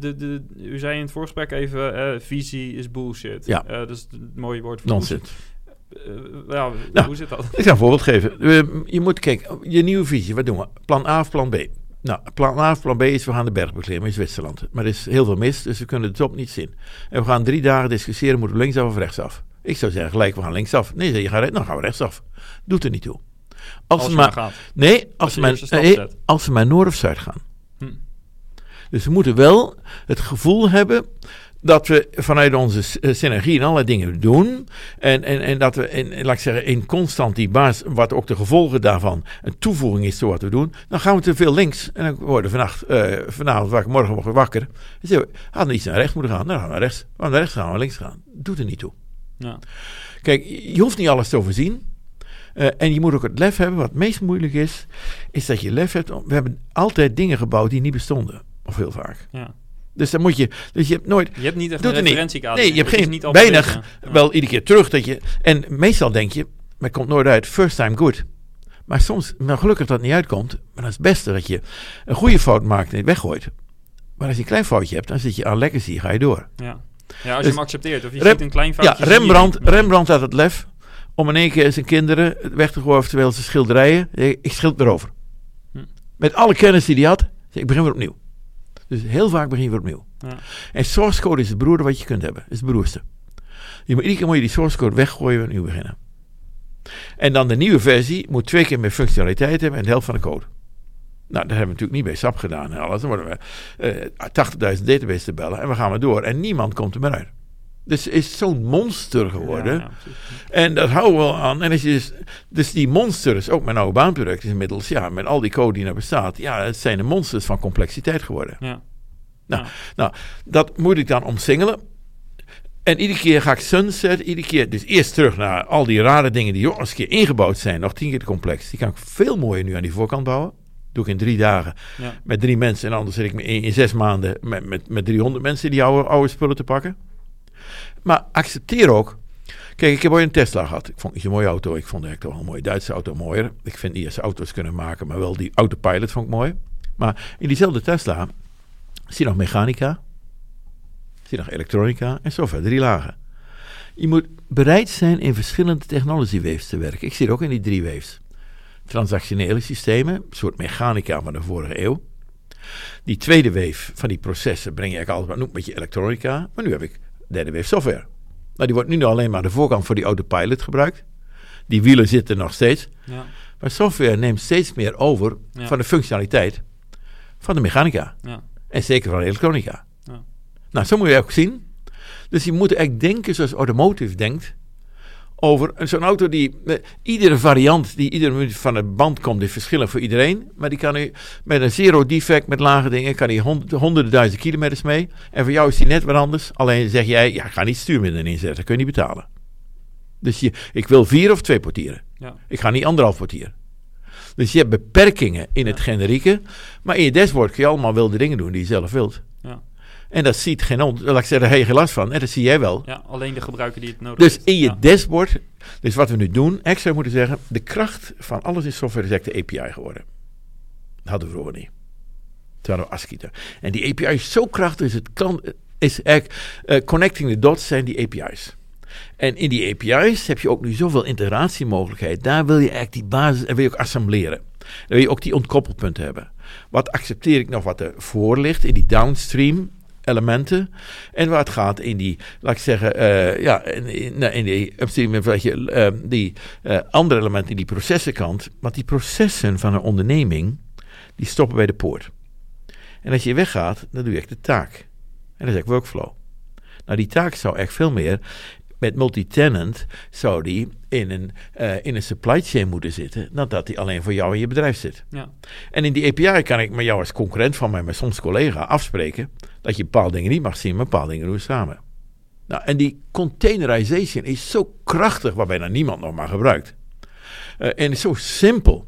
de, de, u zei in het voorgesprek even, visie is bullshit. Ja. Dat is het mooie woord voor. Uh, ja, Nou, hoe zit dat? Ik ga een voorbeeld geven. We- je moet kijken, je nieuwe visie, wat doen we? Plan A of plan B? Nou, plan A of plan B is we gaan de berg beklimmen in Zwitserland. Maar er is heel veel mis, dus we kunnen de top niet zien. En we gaan drie dagen discussiëren, moeten we linksaf of rechtsaf? Ik zou zeggen gelijk, we gaan linksaf. Nee, zeg je gaat recht, dan gaan we rechtsaf. Doet er niet toe. Als, Als ze maar, gaat. nee, als Als ze maar, nee, als ze maar noord of zuid gaan. Hm. Dus we moeten wel het gevoel hebben dat we vanuit onze eh, synergie en allerlei dingen doen. En, en, en dat we, in, laat ik zeggen, in constant die baas, wat ook de gevolgen daarvan een toevoeging is tot wat we doen. Dan gaan we te veel links. En dan worden vannacht, eh, vanavond, wakker, morgen morgen wakker. Dan zeggen we, hadden we iets naar rechts moeten gaan. Dan gaan we naar rechts. Gaan naar rechts gaan, we links gaan. Doet er niet toe. Ja. Kijk, je hoeft niet alles te overzien. Eh, en je moet ook het lef hebben. Wat het meest moeilijk is, is dat je lef hebt. We hebben altijd dingen gebouwd die niet bestonden. Of heel vaak. Ja. Dus dan moet je. Dus je hebt nooit. Je hebt niet echt een er referentiekader. Nee, je hebt geen. niet weinig. Ja. Wel iedere keer terug dat je. En meestal denk je. Maar het komt nooit uit. First time good. Maar soms, maar gelukkig dat het niet uitkomt. Maar dan is het beste dat je een goede fout maakt en het weggooit. Maar als je een klein foutje hebt, dan zit je aan legacy, ga je door. Ja. ja, als je Dus- hem accepteert. Of je Rem- ziet een klein foutje. Ja, Rembrandt. Rembrandt had het lef om in één keer zijn kinderen weg te gooien, terwijl ze schilderijen. Ik schild erover. Hm. Met alle kennis die hij had, ik begin weer opnieuw. Dus heel vaak begin je weer opnieuw. Ja. En source code is het broerde wat je kunt hebben. is het broerste. Je moet, iedere keer moet je die source code weggooien en opnieuw beginnen. En dan de nieuwe versie moet twee keer meer functionaliteit hebben en de helft van de code. Nou, dat hebben we natuurlijk niet bij SAP gedaan en alles. Dan worden we eh 80.000 database te bellen en we gaan maar door. En niemand komt er meer uit. Dus het is zo'n monster geworden. Ja. En dat houden we wel aan. En als je dus, dus die monsters, ook mijn oude baanproduct is inmiddels, ja, met al die code die er bestaat, ja, het zijn de monsters van complexiteit geworden. Ja. Nou, nou, dat moet ik dan omsingelen. En iedere keer ga ik sunset, iedere keer, dus eerst terug naar al die rare dingen die een keer ingebouwd zijn, nog tien keer te complex. Die kan ik veel mooier nu aan die voorkant bouwen. Doe ik in drie dagen Ja. met drie mensen en anders zit ik me in, in zes maanden met, met, met 300 mensen die oude, oude spullen te pakken. Maar accepteer ook. Kijk, ik heb ooit een Tesla gehad. Ik vond het zo'n mooie auto. Ik vond eigenlijk toch een mooie Duitse auto mooier. Ik vind niet dat auto's kunnen maken, maar wel die autopilot vond ik mooi. Maar in diezelfde Tesla zie je nog mechanica, zie je nog elektronica en software, drie lagen. Je moet bereid zijn in verschillende technology waves te werken. Ik zit ook in die drie waves. Transactionele systemen, een soort mechanica van de vorige eeuw. Die tweede wave van die processen breng je eigenlijk altijd maar met je elektronica. Maar nu heb ik derde software. Nou, die wordt nu alleen maar de voorkant voor die autopilot gebruikt. Die wielen zitten nog steeds. Ja. Maar software neemt steeds meer over Ja. van de functionaliteit van de mechanica. Ja. En zeker van de elektronica. Ja. Nou, zo moet je ook zien. Dus je moet echt denken zoals automotive denkt. Over zo'n auto die. eh, Iedere variant die iedere minuut van de band komt, is verschillend voor iedereen. Maar die kan nu met een zero defect, met lage dingen, kan die hond- honderden duizend kilometers mee. En voor jou is die net wat anders. Alleen zeg jij, ja, ik ga niet stuurmiddelen inzetten, kun je niet betalen. Dus je, ik wil vier of twee portieren. Ja. Ik ga niet anderhalf portier. Dus je hebt beperkingen in het generieke. Maar in je dashboard kun je allemaal wilde dingen doen die je zelf wilt. En dat ziet geen hond. Laat ik zeggen, daar heb je geen last van. En dat zie jij wel. ja, alleen de gebruiker die het nodig Dus heeft. in je Ja. dashboard, dus wat we nu doen, extra moeten zeggen, de kracht van alles in software is de API geworden. Dat hadden we vroeger niet. Toen hadden we ASCII. En die API is zo krachtig, dus het kan, is eigenlijk, eh, connecting the dots zijn die API's. En in die API's heb je ook nu zoveel integratiemogelijkheid. Daar wil je eigenlijk die basis, en wil je ook assembleren. Dan wil je ook die ontkoppelpunten hebben. Wat accepteer ik nog wat er voor ligt in die downstream elementen. En waar het gaat in die, laat ik zeggen, eh, ja, in, in, nou, in die wat je, eh, die eh, andere elementen, die processenkant. Want die processen van een onderneming, die stoppen bij de poort. En als je weggaat, dan doe je echt de taak. En dat is eigenlijk workflow. Nou, die taak zou echt veel meer met multi-tenant zou die in een, eh, in een supply chain moeten zitten, dan dat die alleen voor jou in je bedrijf zit. Ja. En in die API kan ik met jou als concurrent van mij, maar soms collega, afspreken dat je bepaalde dingen niet mag zien, maar bepaalde dingen doen we samen. Nou, en die containerization is zo krachtig, waarbij dan niemand nog maar gebruikt. Eh, en is zo simpel.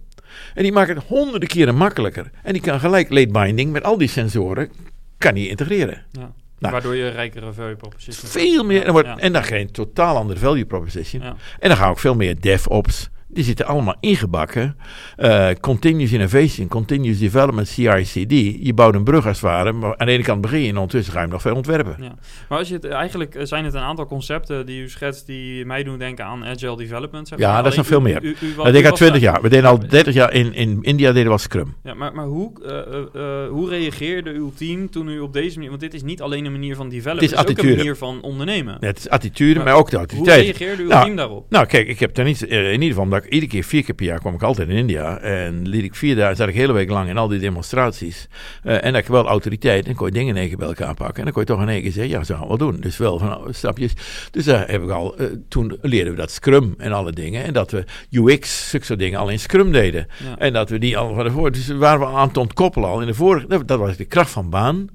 En die maakt het honderden keren makkelijker. En die kan gelijk late binding met al die sensoren, kan die integreren. Ja. Nou. Waardoor je rijkere value proposition Veel meer. En, wordt, Ja. en dan geen totaal andere value proposition. En dan gaan ook veel meer DevOps, die zitten allemaal ingebakken. Uh, continuous innovation, continuous development, CICD. Je bouwt een brug als het ware, maar aan de ene kant begin je en ondertussen ga je nog veel ontwerpen. Ja. Maar als je het, eigenlijk zijn het een aantal concepten die u schetst die mij doen denken aan agile development. Zeg ja, dat is nog veel meer. U, u, ik denk 20 jaar. We deden al 30 jaar in, in India deden we Scrum. Ja, maar, maar hoe, uh, uh, hoe reageerde uw team toen u op deze manier... Want dit is niet alleen een manier van developen, het is, het is ook een manier van ondernemen. Ja, het is attitude, maar, ook de attitude. Hoe reageerde uw nou, team daarop? Nou, kijk, ik heb daar niet... in ieder geval ik iedere keer, vier keer per jaar kwam ik altijd in India. En liet ik vier dagen, zat ik hele week lang in al die demonstraties. Uh, en dat ik wel autoriteit en kon je dingen negen bij elkaar pakken. En dan kon je toch in één keer zeggen, ja, zo gaan we wel doen. Dus wel van nou, stapjes. Dus daar heb ik al, uh, toen leerden we dat Scrum en alle dingen. En dat we UX, zulke soort dingen al in Scrum deden. En dat we die al van tevoren, dus waren we aan het ontkoppelen al in de vorige, dat was de kracht van baan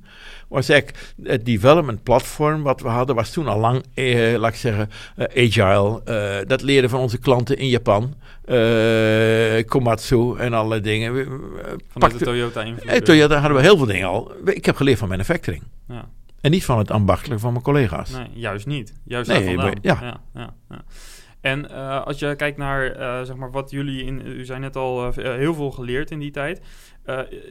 was eigenlijk het development platform wat we hadden, was toen al lang, eh, laat ik zeggen, eh, agile. Uh, dat leren van onze klanten in Japan. Uh, Komatsu en alle dingen. Van de Toyota invloed. Eh, Toyota hadden we heel veel dingen al. Ik heb geleerd van manufacturing. Ja. En niet van het ambachtelijk van mijn collega's. Nee, juist niet. Juist nee, ja. Ja, ja, ja. En uh, als je kijkt naar uh, zeg maar wat jullie in, u zijn net al uh, heel veel geleerd in die tijd.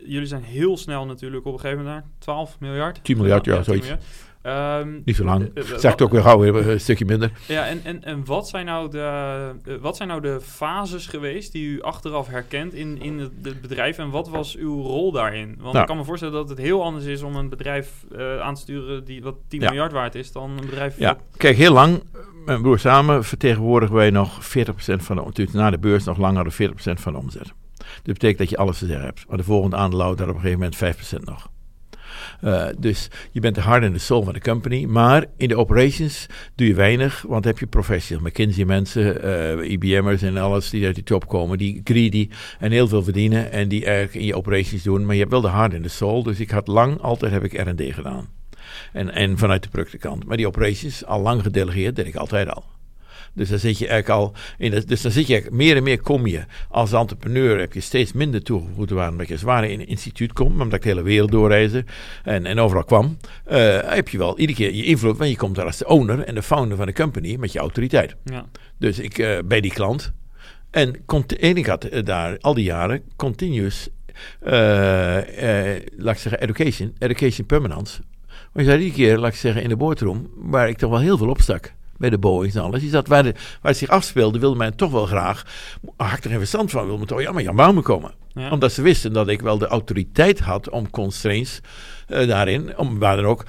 Jullie zijn heel snel natuurlijk op een gegeven moment naar 12 miljard. 10 miljard, ja, ja zoiets. Miljard. Um, Niet zo lang. Uh, zeg het ook weer gauw een stukje minder. Ja, en, en, en wat, zijn nou de, wat zijn nou de fases geweest die u achteraf herkent in, in het, het bedrijf en wat was uw rol daarin? Want nou. ik kan me voorstellen dat het heel anders is om een bedrijf uh, aan te sturen die wat 10 ja. miljard waard is dan een bedrijf. Ja, kijk, heel lang, mijn broer samen vertegenwoordigen wij nog 40% van de, natuurlijk na de beurs nog langer dan 40% van de omzet. Dat betekent dat je alles te zeggen hebt. Maar de volgende aandeel daar op een gegeven moment 5% nog. Uh, dus je bent de hard en de soul van de company. Maar in de operations doe je weinig, want heb je professionals, McKinsey mensen, uh, IBM'ers en alles die uit die top komen, die greedy en heel veel verdienen en die eigenlijk in je operations doen. Maar je hebt wel de hard en de soul. Dus ik had lang, altijd heb ik R&D gedaan. En, en vanuit de productenkant. Maar die operations, al lang gedelegeerd, deed ik altijd al. Dus dan zit je eigenlijk al in het, dus dan zit je meer en meer kom je als entrepreneur heb je steeds minder toegevoegde waarde omdat je zwaar in een instituut komt, omdat ik de hele wereld doorreizen en, en overal kwam, uh, heb je wel iedere keer je invloed, want je komt daar als de owner en de founder van de company met je autoriteit. Ja. Dus ik uh, bij die klant en, en ik had uh, daar al die jaren continuous, laat ik zeggen, education, education permanence. Maar je zei iedere keer, laat ik zeggen, in de boardroom, waar ik toch wel heel veel opstak bij de Boeings en alles. Die zat waar, de, waar het zich afspeelde, wilde men toch wel graag. Had ik er geen verstand van, wilde men toch ja, maar Jan Bouwman komen. Omdat ze wisten dat ik wel de autoriteit had om constraints uh, daarin, om waar dan ook,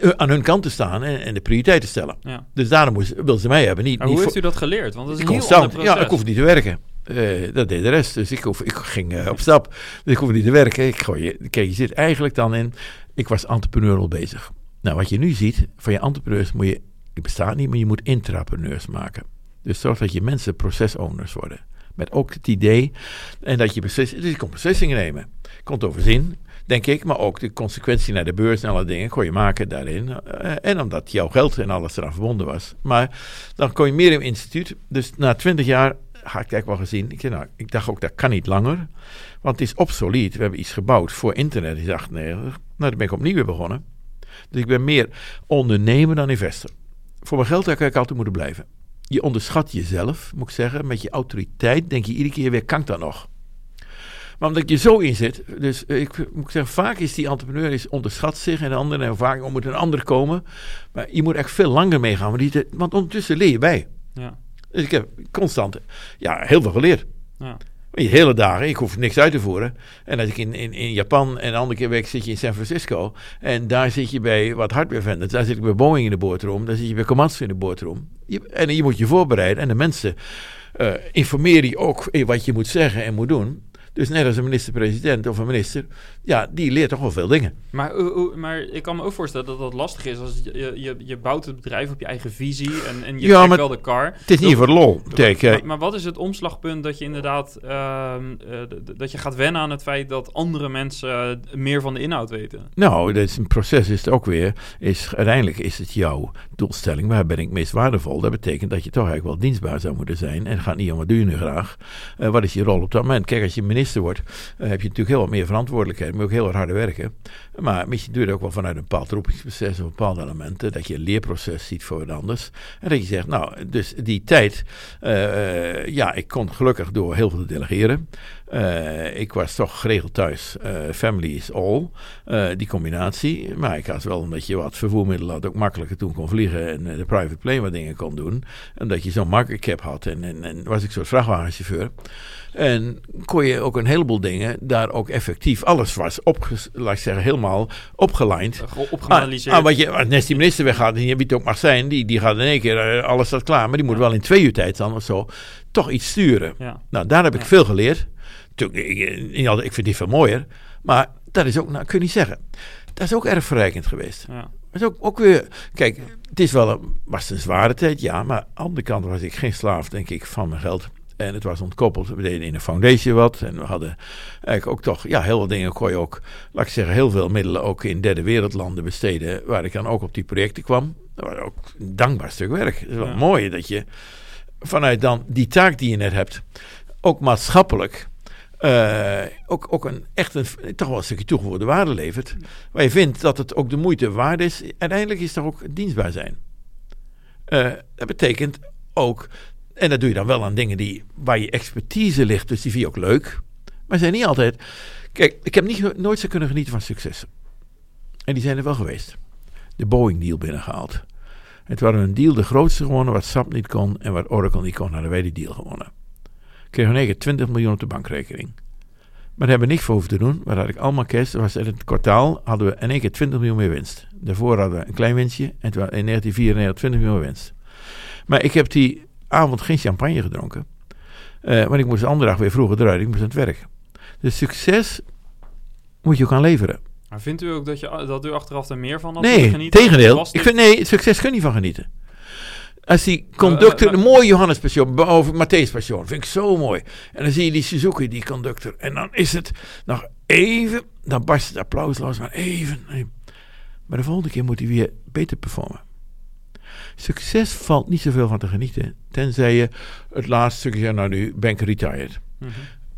eh, aan hun kant te staan en, en de prioriteit te stellen. Ja. Dus daarom moest, wilden ze mij hebben. Niet, maar hoe heeft u dat geleerd? Want dat is een constant, heel Ja, ik hoef niet te werken. Uh, dat deed de rest. Dus ik, hoef, ik ging uh, op stap. Dus ik hoef niet te werken. Ik gooi, kijk, je zit eigenlijk dan in. Ik was entrepreneurial bezig. Nou, wat je nu ziet, van je entrepreneurs moet je die bestaat niet, maar je moet intrapreneurs maken. Dus zorg dat je mensen procesowners worden. Met ook het idee en dat je beslissingen, dus je komt beslissingen nemen. Komt overzien, denk ik, maar ook de consequentie naar de beurs en alle dingen kon je maken daarin. Uh, en omdat jouw geld en alles eraan verbonden was. Maar dan kom je meer in het instituut. Dus na twintig jaar had ik eigenlijk wel gezien. Ik, nou, ik dacht ook, dat kan niet langer. Want het is obsolet. We hebben iets gebouwd voor internet in 98. Nou, daar ben ik opnieuw weer begonnen. Dus ik ben meer ondernemer dan investor voor mijn geld ik altijd moeten blijven. Je onderschat jezelf, moet ik zeggen. Met je autoriteit denk je iedere keer weer, kan ik dat nog? Maar omdat je zo in zit, dus ik moet zeggen, vaak is die entrepreneur is onderschat zich en de en vaak moet een ander komen. Maar je moet echt veel langer meegaan, want, die, want ondertussen leer je bij. Ja. Dus ik heb constant, ja, heel veel geleerd. Ja. Je hele dagen, ik hoef niks uit te voeren. En als ik in, in, in Japan en een andere keer weg zit je in San Francisco. En daar zit je bij wat hardware vendors. Daar zit ik bij Boeing in de boardroom. Daar zit je bij Komatsu in de boardroom. en je moet je voorbereiden. En de mensen uh, informeren je ook wat je moet zeggen en moet doen. Dus net als een minister-president of een minister, ja, die leert toch wel veel dingen. Maar, uh, maar ik kan me ook voorstellen dat dat lastig is. Als je, je, je bouwt het bedrijf op je eigen visie en, en je ja, wel de car. Het is niet voor lol. Kijk, maar, maar, wat is het omslagpunt dat je inderdaad uh, dat je gaat wennen aan het feit dat andere mensen meer van de inhoud weten? Nou, dat is een proces is het ook weer. Is, uiteindelijk is het jouw doelstelling. Waar ben ik meest waardevol? Dat betekent dat je toch eigenlijk wel dienstbaar zou moeten zijn. En het gaat niet om wat doe je nu graag. wat is je rol op dat moment? Kijk, als je minister minister wordt, heb je natuurlijk heel wat meer verantwoordelijkheid. Moet ook heel harder werken. Maar misschien doe je het ook wel vanuit een bepaald roepingsproces of bepaalde elementen. Dat je een leerproces ziet voor wat anders. En dat je zegt, nou, dus die tijd, ja, ik kon gelukkig door heel veel te delegeren. Uh, ik was toch geregeld thuis. Uh, family is all. Uh, die combinatie. Maar ik had wel omdat je wat vervoermiddelen had. Ook makkelijker toen kon vliegen. En de private plane wat dingen kon doen. En dat je zo'n market cap had. En, en, en, was ik soort vrachtwagenchauffeur. En kon je ook een heleboel dingen daar ook effectief. Alles was op, laat ik zeggen, helemaal opgelijnd. Opgeanalyseerd. Ah, ah, wat je, als die minister weggaat, en wie het ook mag zijn, die, die gaat in één keer, alles staat klaar. Maar die moet wel in twee uur tijd dan of zo toch iets sturen. Ja. Nou, daar heb ik veel geleerd. Ik, ik vind die veel mooier. Maar dat is ook, nou, kun je niet zeggen. Dat is ook erg verrijkend geweest. Ja. Dat is ook, ook weer, kijk, het is wel een, was een zware tijd, ja. Maar aan de andere kant was ik geen slaaf, denk ik, van mijn geld. En het was ontkoppeld. We deden in een foundation wat. En we hadden eigenlijk ook toch, ja, heel veel dingen kon je ook, laat ik zeggen, heel veel middelen ook in derde wereldlanden besteden. Waar ik dan ook op die projecten kwam. Dat was ook een dankbaar stuk werk. Het is wel Ja. mooi dat je vanuit dan die taak die je net hebt, ook maatschappelijk. Eh, ook, ook een echt een, toch wel een stukje toegevoegde waarde levert. Waar je vindt dat het ook de moeite waard is. Uiteindelijk is er ook dienstbaar zijn. Eh, dat betekent ook, en dat doe je dan wel aan dingen die, waar je expertise ligt, dus die vind je ook leuk. Maar zijn niet altijd. Kijk, ik heb niet, nooit zo kunnen genieten van successen. En die zijn er wel geweest. De Boeing-deal binnengehaald. Het was een deal, de grootste gewonnen, wat SAP niet kon en wat Oracle niet kon, hadden wij die deal gewonnen. Kregen we keer 20 miljoen op de bankrekening. Maar daar hebben we niks voor hoeven te doen. Maar had ik allemaal. Dat was in het kwartaal hadden we in één keer 20 miljoen meer winst. Daarvoor hadden we een klein winstje. En toen in 1994 20 miljoen meer winst. Maar ik heb die avond geen champagne gedronken. Eh, want ik moest de andere dag weer vroeger eruit. Ik moest aan het werk. Dus succes moet je ook aan leveren. Maar vindt u ook dat, je, dat u achteraf er meer van had Nee, genieten? tegendeel. Was Ik vind, nee, succes kun je niet van genieten. Als die conductor, Eh, eh, de mooie Johannes Passion, over Matthäus Passion, vind ik zo mooi. En dan zie je die Suzuki, die conductor. En dan is het nog even, dan barst het applaus los, maar even. Maar de volgende keer moet hij weer beter performen. Succes valt niet zoveel van te genieten, tenzij je het laatste stukje zegt, nou nu ben ik retired.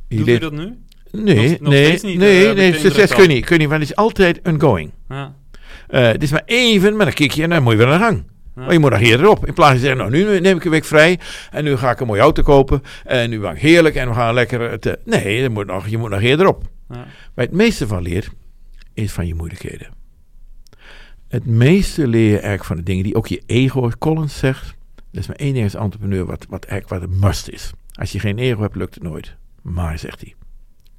Je Doet u leert- dat nu? Nee, Nog- nog nee, niet, eh, nee, ik nee, succes kun je niet, kun je niet, want het is altijd ongoing. Ja. Eh, het is maar even, maar dan kijk je en dan moet je weer aan de gang. Maar je moet nog eerder op. In plaats van te zeggen, nou nu neem ik een week vrij en nu ga ik een mooie auto kopen. En nu ben ik heerlijk en we gaan lekker... Te... Nee, je moet, nog, je moet nog eerder op. Ja. Maar het meeste van leer is van je moeilijkheden. Het meeste leer je eigenlijk van de dingen die ook je ego, Collins zegt. Dat is maar één ding als entrepreneur wat, wat eigenlijk wat een must is. Als je geen ego hebt, lukt het nooit. Maar, zegt hij.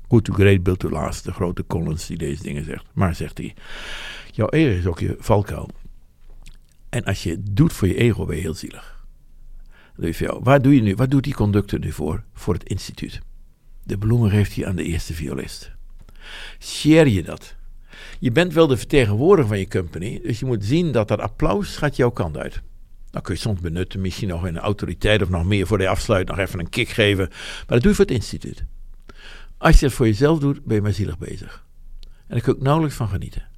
Good to great, build to last. De grote Collins die deze dingen zegt. Maar, zegt hij. Jouw ego is ook je valkuil. En als je het doet voor je ego, ben je heel zielig. Waar doe je nu? Wat doet die conductor nu voor? Voor het instituut. De bloemen geeft hij aan de eerste violist. Share je dat? Je bent wel de vertegenwoordiger van je company, dus je moet zien dat dat applaus gaat jouw kant uit. Dan kun je soms benutten, misschien nog in een autoriteit of nog meer voor de afsluit, nog even een kick geven. Maar dat doe je voor het instituut. Als je het voor jezelf doet, ben je maar zielig bezig. En daar kun ook nauwelijks van genieten.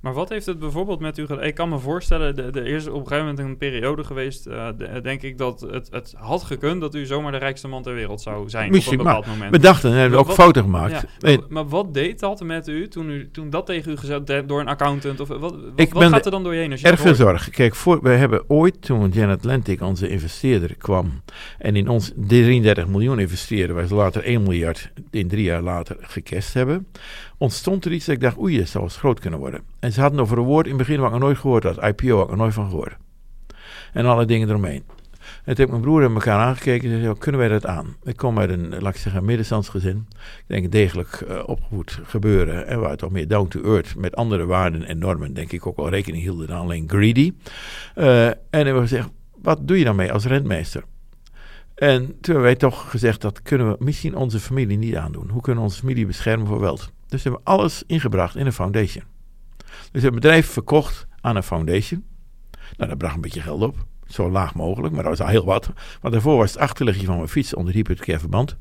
Maar wat heeft het bijvoorbeeld met u gedaan? Ik kan me voorstellen, de, de eerste op een gegeven moment een periode geweest, eh, de- denk ik dat het, het had gekund dat u zomaar de rijkste man ter wereld zou zijn Misschien, op een bepaald moment. We dachten, en hebben we ook Wat- fouten gemaakt. Ja, maar- maar wat deed dat met u toen, u toen dat tegen u gezegd werd door een accountant? Of wat, wat, Ik wat ben gaat er dan door je heen als je Erg zorg. Kijk, voor, we hebben ooit, toen Jan Atlantic, onze investeerder, kwam en in ons 33 miljoen investeerde, waar ze later 1 miljard in drie jaar later gecast hebben, ontstond er iets dat ik dacht, oei, dat zou eens groot kunnen worden. En ze hadden over een woord in het begin wat ik nog nooit gehoord had. IPO had ik nooit van gehoord. En alle dingen eromheen. En toen heb mijn broer en elkaar aangekeken en zei, "Ja, kunnen wij dat aan? Ik kom uit een, laat ik zeggen, middenstandsgezin. Ik denk degelijk eh, opgevoed gebeuren. En waar toch meer down to earth met andere waarden en normen, denk ik ook wel rekening hielden dan alleen greedy. Eh, en hebben we gezegd, wat doe je dan mee als rentmeester? En toen hebben wij toch gezegd, dat kunnen we misschien onze familie niet aandoen. Hoe kunnen we onze familie beschermen voor geweld? Dus hebben we alles ingebracht in een foundation. Dus het bedrijf verkocht aan een foundation. Nou, dat bracht een beetje geld op. Zo laag mogelijk, maar dat was al heel wat. Want daarvoor was het achterliggetje van mijn fiets onder hypothecair verband.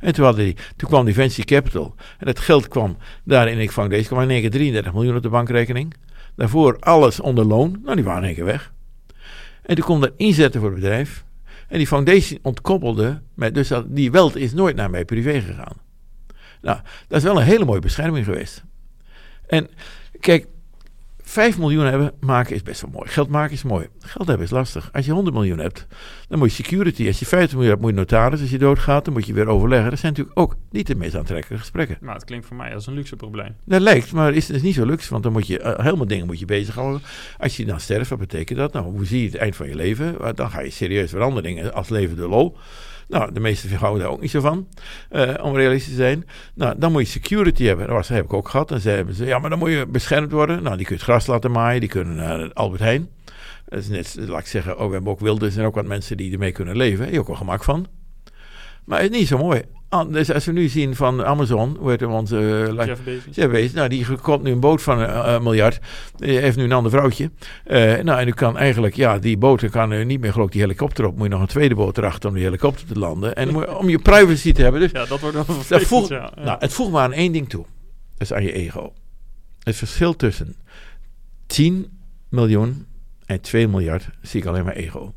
En toen, die, toen kwam die venture capital. En dat geld kwam daar in ik foundation. kwam in één keer 33 miljoen op de bankrekening. Daarvoor alles onder loon. Nou, die waren in één keer weg. En toen kon dat inzetten voor het bedrijf. En die foundation ontkoppelde. Met, dus dat, die weld is nooit naar mij privé gegaan. Nou, dat is wel een hele mooie bescherming geweest. En kijk, 5 miljoen hebben maken is best wel mooi. Geld maken is mooi. Geld hebben is lastig. Als je 100 miljoen hebt, dan moet je security. Als je 50 miljoen hebt, moet je notaris. Als je doodgaat, dan moet je weer overleggen. Dat zijn natuurlijk ook niet de meest aantrekkelijke gesprekken. Nou, het klinkt voor mij als een luxe probleem. Dat lijkt, maar is, is niet zo luxe. Want dan moet je uh, helemaal dingen moet je bezighouden. Als je dan sterft, wat betekent dat? Nou, hoe zie je het eind van je leven? Dan ga je serieus veranderingen als leven de lol. Nou, de meeste houden daar ook niet zo van, uh, om realistisch te zijn. Nou, dan moet je security hebben. Dat, was, heb ik ook gehad. Dan zeiden ze, ja, maar dan moet je beschermd worden. Nou, die kun je het gras laten maaien, die kunnen naar Albert Heijn. Dat is net, laat ik zeggen, oh, we hebben ook wilders en ook wat mensen die ermee kunnen leven. Heb je ook wel gemak van. Maar het is niet zo mooi. Dus als we nu zien van Amazon, hoe heet onze... Uh, Jeff Bezos. Jeff Bezos. Nou, die komt nu een boot van een uh, miljard. Die heeft nu een ander vrouwtje. Uh, nou, en u kan eigenlijk, ja, die boot kan er niet meer geloof die helikopter op. Moet je nog een tweede boot erachter om die helikopter te landen. En om je privacy te hebben. Dus, ja, dat wordt wel dat voeg, ja, ja. Nou, het voegt maar aan één ding toe. Dat is aan je ego. Het verschil tussen 10 miljoen en 2 miljard zie ik alleen maar ego.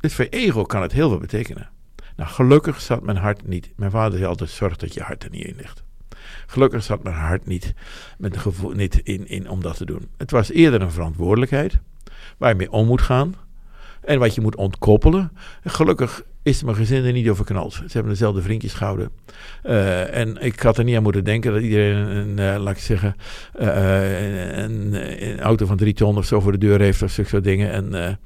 Dus voor ego kan het heel veel betekenen. Nou, gelukkig zat mijn hart niet. Mijn vader zei altijd: zorg dat je hart er niet in ligt. Gelukkig zat mijn hart niet, met gevoel, niet in, in om dat te doen. Het was eerder een verantwoordelijkheid waar je mee om moet gaan en wat je moet ontkoppelen. En gelukkig is mijn gezin er niet over knald. Ze hebben dezelfde vriendjes gehouden. Uh, en ik had er niet aan moeten denken dat iedereen een, uh, laat ik zeggen, uh, een, een, auto van drie ton of zo voor de deur heeft of zulke soort dingen. En,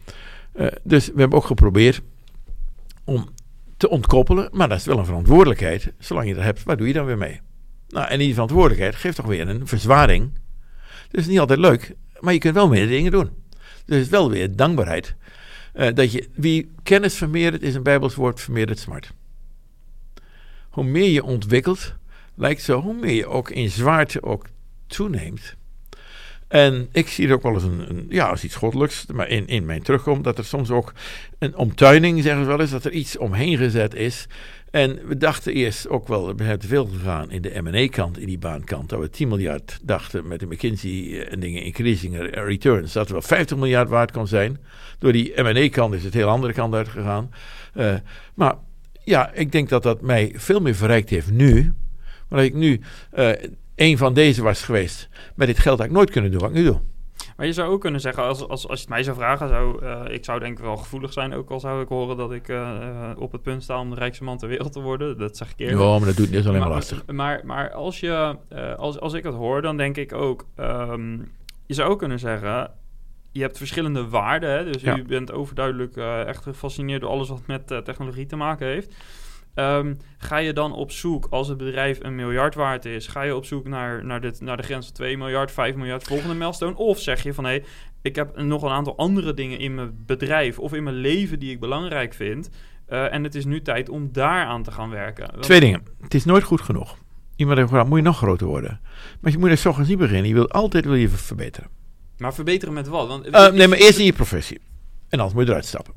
dus we hebben ook geprobeerd om te ontkoppelen. Maar dat is wel een verantwoordelijkheid. Zolang je dat hebt, waar doe je dan weer mee? Nou, en die verantwoordelijkheid geeft toch weer een verzwaring. Dus niet altijd leuk, maar je kunt wel meer dingen doen. Dus wel weer dankbaarheid. Uh, dat je, wie kennis vermeerdert, is een Bijbels woord, vermeerdert smart. Hoe meer je ontwikkelt, lijkt zo, hoe meer je ook in zwaarte ook toeneemt. En ik zie er ook wel eens een, een, ja, als iets goddelijks, maar in, in mijn terugkomt, dat er soms ook een omtuining, zeggen ze wel eens, dat er iets omheen gezet is. En we dachten eerst ook wel, we hebben veel gegaan in de M&A-kant, in die baankant. Dat we 10 miljard dachten met de McKinsey en dingen, increasing returns, dat het wel 50 miljard waard kon zijn. Door die M&A-kant is het heel andere kant uitgegaan. Uh, maar ja, ik denk dat dat mij veel meer verrijkt heeft nu. Maar dat ik nu een van deze was geweest. Met dit geld had ik nooit kunnen doen wat ik nu doe. Maar je zou ook kunnen zeggen, als, als, als je het mij zou vragen, zou, uh, ik zou denk ik wel gevoelig zijn, ook al zou ik horen dat ik uh, op het punt sta om de rijkste man ter wereld te worden. Dat zeg ik eerlijk. Ja, maar dat doet niet alleen maar, maar lastig. Maar, maar als, je, uh, als, als ik het hoor, dan denk ik ook, um, je zou ook kunnen zeggen, je hebt verschillende waarden. Hè? Dus ja. u bent overduidelijk echt gefascineerd door alles wat met technologie te maken heeft. Um, ga je dan op zoek, als het bedrijf een miljard waard is, ga je op zoek naar, naar, dit, naar de grens van 2 miljard, 5 miljard, volgende milestone? Of zeg je van hé, hey, ik heb nog een aantal andere dingen in mijn bedrijf of in mijn leven die ik belangrijk vind. Uh, en het is nu tijd om daar aan te gaan werken. Want... Twee dingen. Het is nooit goed genoeg. Iemand heeft gevraagd, moet je nog groter worden? Maar je moet er ochtends niet beginnen. Je wilt altijd wil je verbeteren. Maar verbeteren met wat? Want, uh, nee, maar eerst in je professie. En anders moet je eruit stappen.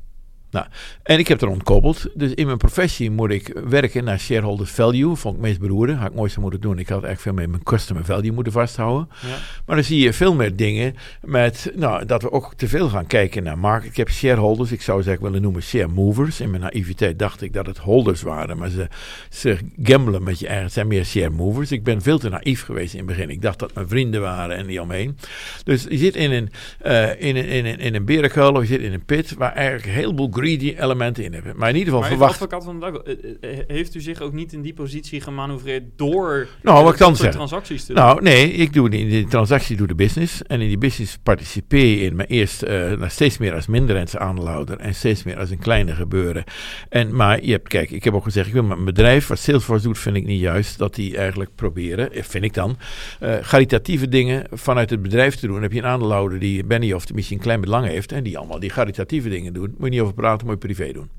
Nou, en ik heb er ontkoppeld. Dus in mijn professie moet ik werken naar shareholder value. Vond ik meest beroerde. Had ik zo moeten doen. Ik had eigenlijk veel meer mijn customer value moeten vasthouden. Ja. Maar dan zie je veel meer dingen met, nou, dat we ook te veel gaan kijken naar market. Ik heb shareholders, ik zou ze eigenlijk willen noemen share movers. In mijn naïviteit dacht ik dat het holders waren. Maar ze, ze gamblen met je eigen, het zijn meer share movers. Ik ben veel te naïef geweest in het begin. Ik dacht dat mijn vrienden waren en die omheen. Dus je zit in een, uh, in een, in een, in een berenkuil of je zit in een pit waar eigenlijk een heleboel greedy elementen in hebben. Maar in ieder geval maar verwacht... advocaat van de dag, eh, heeft u zich ook niet in die positie gemanoeuvreerd door nou, wat zeggen. transacties te doen? Nou, nee, ik doe in die transactie doe de business. En in die business participeer je in, maar eerst uh, steeds meer als minderheids aandeelhouder en steeds meer als een kleine gebeuren. En, maar je hebt, kijk, ik heb ook gezegd, ik wil met een bedrijf, wat Salesforce doet, vind ik niet juist, dat die eigenlijk proberen, eh, vind ik dan, uh, caritatieve dingen vanuit het bedrijf te doen. Dan heb je een aandeelhouder die Benny of misschien een klein belang heeft en die allemaal die caritatieve dingen doen. Moet je niet over praten, moet je privé doen.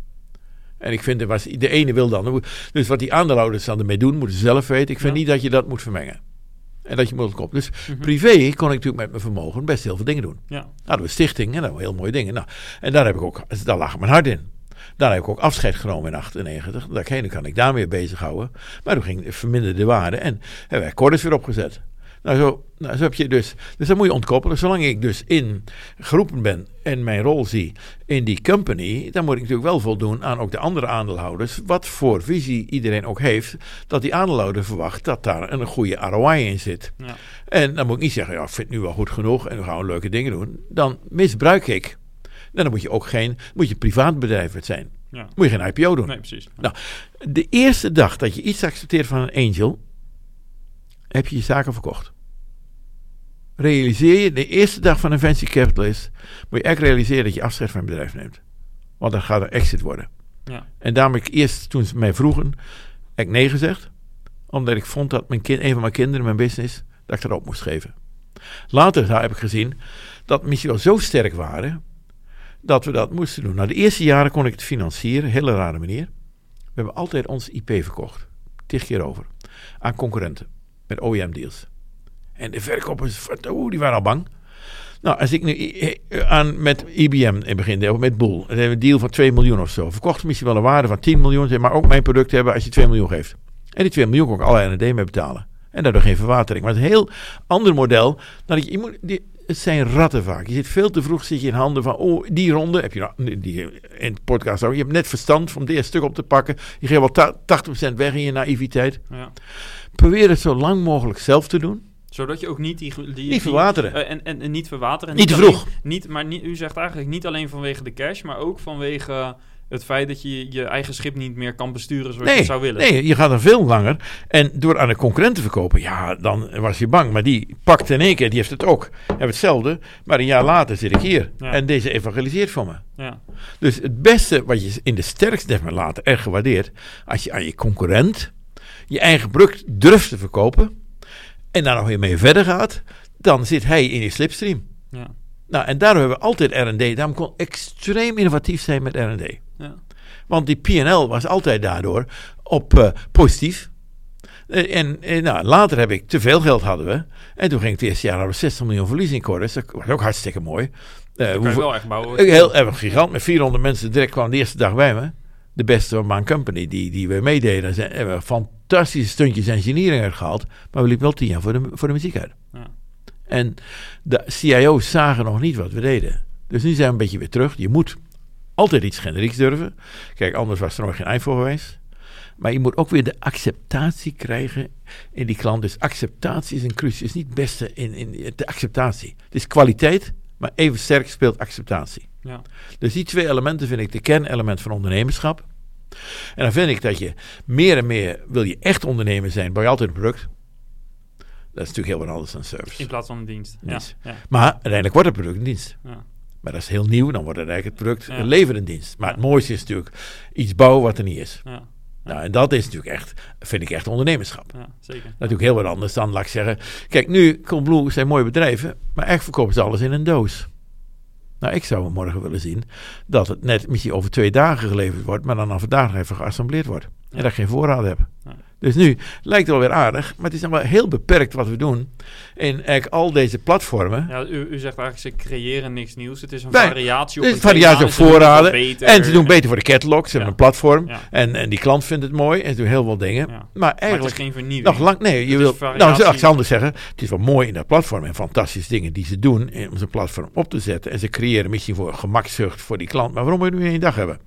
En ik vind, was, de ene wil dan. Dus wat die aandeelhouders dan ermee doen, moeten ze zelf weten. Ik vind ja. niet dat je dat moet vermengen. En dat je moet komen. Dus -hmm. privé kon ik natuurlijk met mijn vermogen best heel veel dingen doen. Ja. Hadden we stichting en dat heel mooie dingen. Nou, en daar heb ik ook, daar lag mijn hart in. Daar heb ik ook afscheid genomen in 98. Dat kan ik daarmee bezighouden. Maar toen ging verminderde waarde en hebben wij Cordis weer opgezet. Nou, zo, nou, zo heb je dus. Dus dat moet je ontkoppelen. Zolang ik dus in geroepen ben en mijn rol zie in die company, dan moet ik natuurlijk wel voldoen aan ook de andere aandeelhouders. Wat voor visie iedereen ook heeft, dat die aandeelhouder verwacht dat daar een goede ROI in zit. Ja. En dan moet ik niet zeggen, ja, ik vind het nu wel goed genoeg en we gaan leuke dingen doen. Dan misbruik ik. En dan moet je ook geen, moet je privaat bedrijf zijn. Ja. Moet je geen IPO doen. Nee, precies. Nou, de eerste dag dat je iets accepteert van een angel, heb je je zaken verkocht. Realiseer je, de eerste dag van een venture capitalist, moet je echt realiseren dat je afscheid van een bedrijf neemt. Want dan gaat er exit worden. Ja. En daarom heb ik eerst, toen ze mij vroegen, heb ik nee gezegd. Omdat ik vond dat mijn kind, een van mijn kinderen, mijn business, dat ik dat op moest geven. Later heb ik gezien dat misschien wel zo sterk waren, dat we dat moesten doen. Nou, de eerste jaren kon ik het financieren, hele rare manier. We hebben altijd ons IP verkocht, tig keer over, aan concurrenten, met OEM-deals. En de verkopers, oeh, die waren al bang. Nou, als ik nu aan, met IBM in begin, of met Boel, dan hebben we een deal van 2 miljoen of zo. Verkocht misschien wel een waarde van 10 miljoen, maar ook mijn product hebben als je 2 miljoen geeft. En die 2 miljoen kon ik alle R&D mee betalen. En daardoor geen verwatering. Maar het is een heel ander model. Dan je, je moet, die, het zijn ratten vaak. Je zit veel te vroeg zit je in handen van, oh, die ronde heb je nou, die, in het podcast ook. Je hebt net verstand om het eerste stuk op te pakken. Je geeft wel ta- 80% weg in je naïviteit. Ja. Probeer het zo lang mogelijk zelf te doen. Zodat je ook niet die... die die- Niet verwateren. eh, en, en, en niet verwateren. Niet te alleen- vroeg. Niet, maar niet, u zegt eigenlijk niet alleen vanwege de cash, maar ook vanwege het feit dat je je eigen schip niet meer kan besturen zoals je Nee, het zou willen. nee, je gaat er veel langer. En door aan de concurrent te verkopen, ja, dan was je bang. Maar die pakt in één keer, die heeft het ook. Hebben hetzelfde, maar een jaar later zit ik hier. Ja. En deze evangeliseert voor me. Ja. Dus het beste wat je in de sterkste men later erg gewaardeerd, als je aan je concurrent je eigen product durft te verkopen en daar nog weer mee verder gaat, dan zit hij in je slipstream. Ja. Nou, en daarom hebben we altijd R&D. Daarom kon extreem innovatief zijn met R&D. Ja. Want die PNL was altijd daardoor op eh, positief. Eh, En, en nou, later heb ik te veel geld hadden we. En toen ging het eerste jaar hadden we 60 miljoen verlies in. Dat was ook hartstikke mooi. Eh, je hoeveel- wel echt bouwen. heel erg gigant. Met 400 mensen direct kwam de eerste dag bij me. De beste van mijn company die, die we meededen. Ze hebben fantastische stuntjes engineering uitgehaald. Maar we liepen wel tien jaar voor de, voor de muziek uit. Ja. En de CIO's zagen nog niet wat we deden. Dus nu zijn we een beetje weer terug. Je moet altijd iets generieks durven. Kijk, anders was er nooit geen voor geweest. Maar je moet ook weer de acceptatie krijgen in die klant. Dus acceptatie is een cruciaal. is niet het beste in, in de acceptatie. Het is kwaliteit, maar even sterk speelt acceptatie. Ja. Dus die twee elementen vind ik de kernelement van ondernemerschap. En dan vind ik dat je meer en meer, wil je echt ondernemer zijn, bouw je altijd een product. Dat is natuurlijk heel wat anders dan service. In plaats van een dienst. Ja. Dienst. Ja. Maar uiteindelijk wordt het product een dienst. Ja. Maar dat is heel nieuw, dan wordt het eigenlijk het product een leverende dienst. Maar het mooiste is natuurlijk iets bouwen wat er niet is. Ja. Nou, en dat is natuurlijk echt, vind ik echt ondernemerschap. ja, zeker. Natuurlijk heel wat anders dan, laat ik zeggen. Kijk, nu, Coolblue zijn mooie bedrijven, maar echt verkopen ze alles in een doos. Nou, ik zou morgen willen zien dat het net misschien over twee dagen geleverd wordt, maar dan al vandaag even geassembleerd wordt. En dat ik geen voorraad heb. Dus nu lijkt het wel weer aardig, maar het is nog wel heel beperkt wat we doen in eigenlijk al deze platformen. Ja, u, u zegt eigenlijk, ze creëren niks nieuws. Het is een Nee, variatie op Het een variatie op voorraden. En ze doen beter voor de catalog. Ze hebben een platform. Ja. En, en die klant vindt het mooi. En ze doen heel veel dingen. Ja. Maar Maar het is eigenlijk geen vernieuwing. nog lang. Nee, je wil. Nou, ik zal anders zeggen. Het is wel mooi in dat platform. En fantastische dingen die ze doen. Om zo'n platform op te zetten. En ze creëren misschien voor gemakzucht voor die klant. Maar waarom moet je het nu in één dag hebben?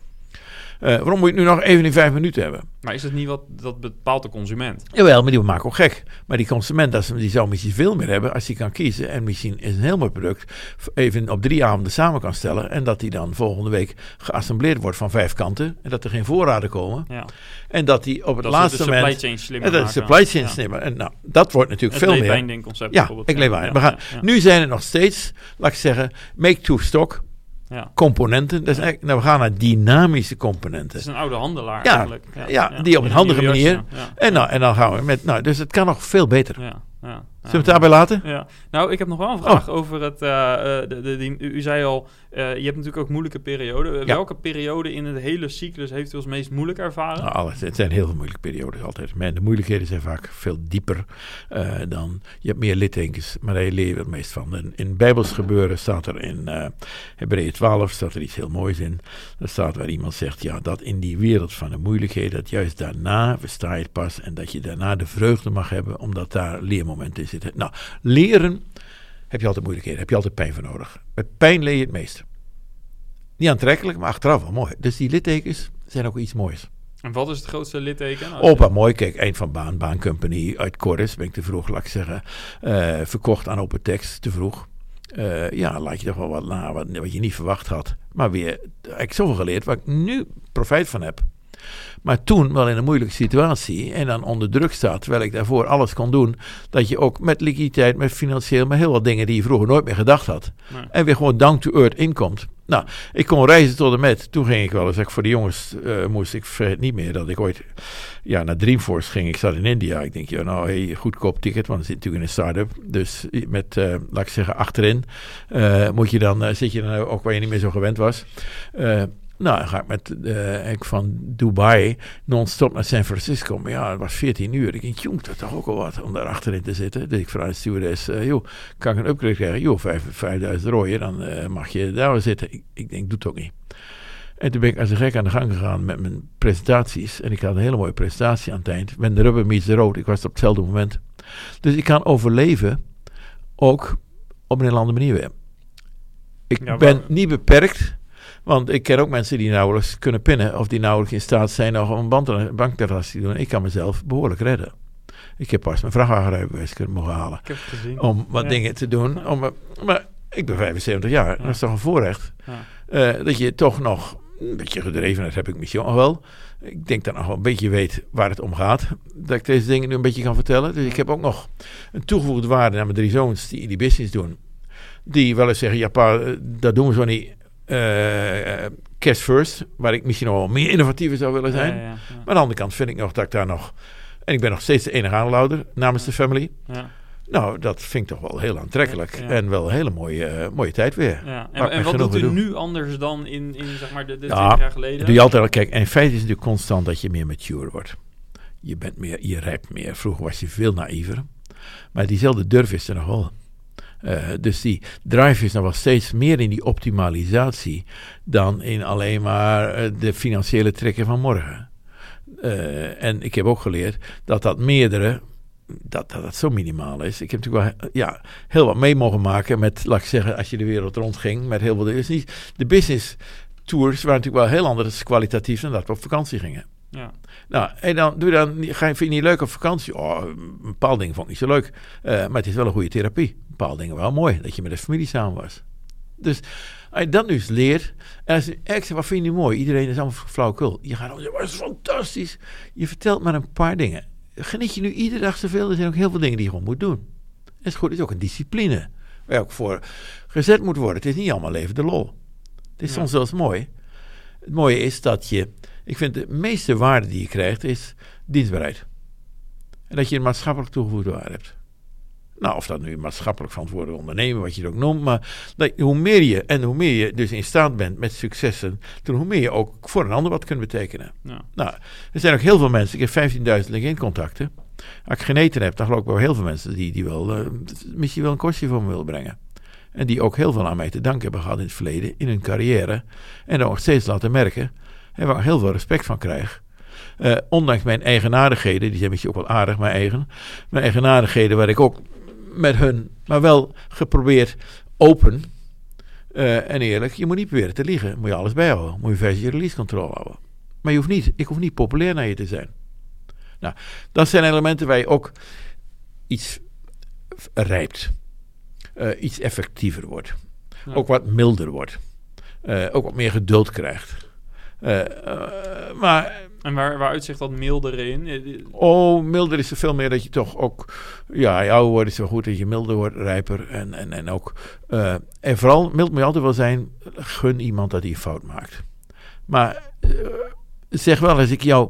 Eh, waarom moet je het nu nog even in vijf minuten hebben? Maar is het niet wat dat bepaalt de consument? Jawel, maar die maken ook gek. Maar die consument, dat die zou misschien veel meer hebben als hij kan kiezen. En misschien is een heel mooi product even op drie avonden samen kan stellen. En dat die dan volgende week geassembleerd wordt van vijf kanten. En dat er geen voorraden komen. Ja. En dat die op het Dat laatste is de supply moment... chain slimmer En dat is maken. supply chain Ja. slimmer. En nou, dat wordt natuurlijk Het veel meer... Concept Ja, bijvoorbeeld. ik. Ja, We gaan. Nu zijn er nog steeds, laat ik zeggen, make-to-stock Ja. componenten. Dat is eigenlijk, nou, we gaan naar dynamische Het componenten. is een oude handelaar Ja, eigenlijk. ja, die op een handige manier. ja. En, nou, en dan gaan we met... Nou, dus het kan nog veel beter. Ja, ja, Zullen we het daarbij laten? Ja, nou, ik heb nog wel een Oh. vraag over het. eh, eh, de, de, die, u, zei al, eh, je hebt natuurlijk ook moeilijke perioden. Welke periode in het hele cyclus heeft u als meest moeilijk ervaren? Nou, alles. Het zijn heel veel moeilijke periodes altijd. Maar de moeilijkheden zijn vaak veel dieper dan... Je hebt meer littekens, maar daar leer je het meest van. En in Bijbels gebeuren staat er in eh Hebreeën 12 staat er iets heel moois in. Er staat waar iemand zegt, ja, dat in die wereld van de moeilijkheden... dat juist daarna versta je het pas... en dat je daarna de vreugde mag hebben... omdat daar leermomenten in zitten. Nou, leren heb je altijd moeilijkheden, heb je altijd pijn voor nodig. Met pijn leer je het meest. Niet aantrekkelijk, maar achteraf wel mooi. Dus die littekens zijn ook iets moois. En wat is het grootste litteken? Opa, mooi. Kijk, eind van baan, baancompany uit Corris. Ben ik te vroeg, laat ik zeggen. eh, verkocht aan open tekst, te vroeg. Eh, ja, laat je toch wel wat na, wat, wat je niet verwacht had. Maar weer, heb ik zoveel geleerd waar ik nu profijt van heb. Maar toen wel in een moeilijke situatie en dan onder druk staat, terwijl ik daarvoor alles kon doen, dat je ook met liquiditeit, met financieel, met heel wat dingen die je vroeger nooit meer gedacht had, Nee. en weer gewoon down to earth inkomt. Nou, ik kon reizen tot en met. Toen ging ik wel eens, ik voor de jongens eh, moest ik vergeet niet meer dat ik ooit ja, naar Dreamforce ging. Ik zat in India. Ik denk, ja, nou, hey, goedkoop ticket, want het zit natuurlijk in een start-up. Dus met, eh, laat ik zeggen, achterin eh, moet je dan, zit je dan ook waar je niet meer zo gewend was. Nou, dan ga ik met eh, ik van Dubai non-stop naar San Francisco. Maar ja, het was 14 uur. Ik denk, jong, dat is toch ook al wat om daar achterin te zitten. Dus ik vraag de stewardess, eh, joh, kan ik een upgrade krijgen? Joh, vijf- 5000 rooien, dan eh, mag je daar wel zitten. Ik, ik denk, doe het ook niet. En toen ben ik als een gek aan de gang gegaan met mijn presentaties. En ik had een hele mooie presentatie aan het eind. When the rubber meets the road. Ik was op hetzelfde moment. Dus ik kan overleven ook op een hele andere manier weer. Ik Ja, ben niet beperkt. Want ik ken ook mensen die nauwelijks kunnen pinnen. Of die nauwelijks in staat zijn nog om een bankterras te doen. Ik kan mezelf behoorlijk redden. Ik heb pas mijn vrachtwagenrijbewijs kunnen mogen halen. Ik heb het gezien. Om wat Ja. dingen te doen. Om, maar ik ben 75 jaar. Dat is toch een voorrecht. Ja. Eh, dat je toch nog een beetje gedreven, dat heb ik misschien nog wel. Ik denk dat nog wel een beetje weet waar het om gaat. Dat ik deze dingen nu een beetje kan vertellen. Dus ik heb ook nog een toegevoegde waarde naar mijn drie zoons die die business doen. Die wel eens zeggen, ja pa, eh, dat doen we zo niet. Eh cash first, waar ik misschien nog wel meer innovatiever zou willen zijn. Ja, ja, ja. Maar aan de andere kant vind ik nog dat ik daar nog... En ik ben nog steeds de enige aanlouder namens de family. Ja, Nou, dat vind ik toch wel heel aantrekkelijk. En wel een hele mooie, eh, mooie tijd weer. En, en wat doet u nu anders dan in, in zeg maar de, de Ja, 20 jaar geleden? Doe je altijd al. Kijk, en in feite is het natuurlijk constant dat je meer mature wordt. Je bent meer, je rijpt meer. Vroeger was je veel naïver. Maar diezelfde durf is er nog wel. Eh, dus die drive is nog wel steeds meer in die optimalisatie dan in alleen maar eh, de financiële trekken van morgen. Eh, en ik heb ook geleerd dat dat meerdere, dat, dat zo minimaal is. Ik heb natuurlijk wel ja, heel wat mee mogen maken met, laat ik zeggen, als je de wereld rondging, met heel veel niet, de business tours waren natuurlijk wel heel anders kwalitatief dan dat we op vakantie gingen. Ja. Nou, en dan doe dan, ga je, vind je niet leuk op vakantie? Oh, een bepaald ding vond ik niet zo leuk. Eh, maar het is wel een goede therapie. Bepaalde dingen wel mooi, dat je met de familie samen was. Dus als je dat nu eens leert, en als je, zeg, wat vind je nu mooi? Iedereen is allemaal flauwekul. Je gaat zeggen, wat is fantastisch. Je vertelt maar een paar dingen. Geniet je nu iedere dag zoveel? Er zijn ook heel veel dingen die je gewoon moet doen. Dat is goed, het is ook een discipline. Waar je ook voor gezet moet worden. Het is niet allemaal leven de lol. Het is Ja. soms zelfs mooi. Het mooie is dat je, ik vind de meeste waarde die je krijgt is dienstbaarheid. En dat je een maatschappelijk toegevoegde waarde hebt. Nou, of dat nu maatschappelijk verantwoorde ondernemen, wat je het ook noemt. Maar dat, hoe meer je, en hoe meer je dus in staat bent met successen, toen hoe meer je ook voor een ander wat kunt betekenen. Ja. Nou, er zijn ook heel veel mensen, ik heb 15.000 LinkedIn-contacten. Als ik geen eten heb, dan geloof ik wel heel veel mensen die, die wel, eh, misschien wel een kostje voor me willen brengen. En die ook heel veel aan mij te danken hebben gehad in het verleden, in hun carrière. En dat nog steeds laten merken. En waar ik heel veel respect van krijg. Eh, ondanks mijn eigenaardigheden, die zijn misschien ook wel aardig, mijn eigen. Mijn eigenaardigheden, waar ik ook met hun, maar wel geprobeerd open eh, en eerlijk. Je moet niet proberen te liegen. Moet je alles bijhouden. Moet je versie release control houden. Maar je hoeft niet, ik hoef niet populair naar je te zijn. Nou, dat zijn elementen waar je ook iets rijpt. Eh, iets effectiever wordt. Ja. Ook wat milder wordt. Ook wat meer geduld krijgt. Eh, eh, maar En waar, waar uitzicht dat mildere in? Eh, Oh, milder is er veel meer dat je toch ook... Ja, je ouder wordt is wel goed dat je milder wordt, rijper. En, en, en ook... en vooral, mild moet je altijd wel zijn... Gun iemand dat hij een fout maakt. Maar zeg wel, als ik jou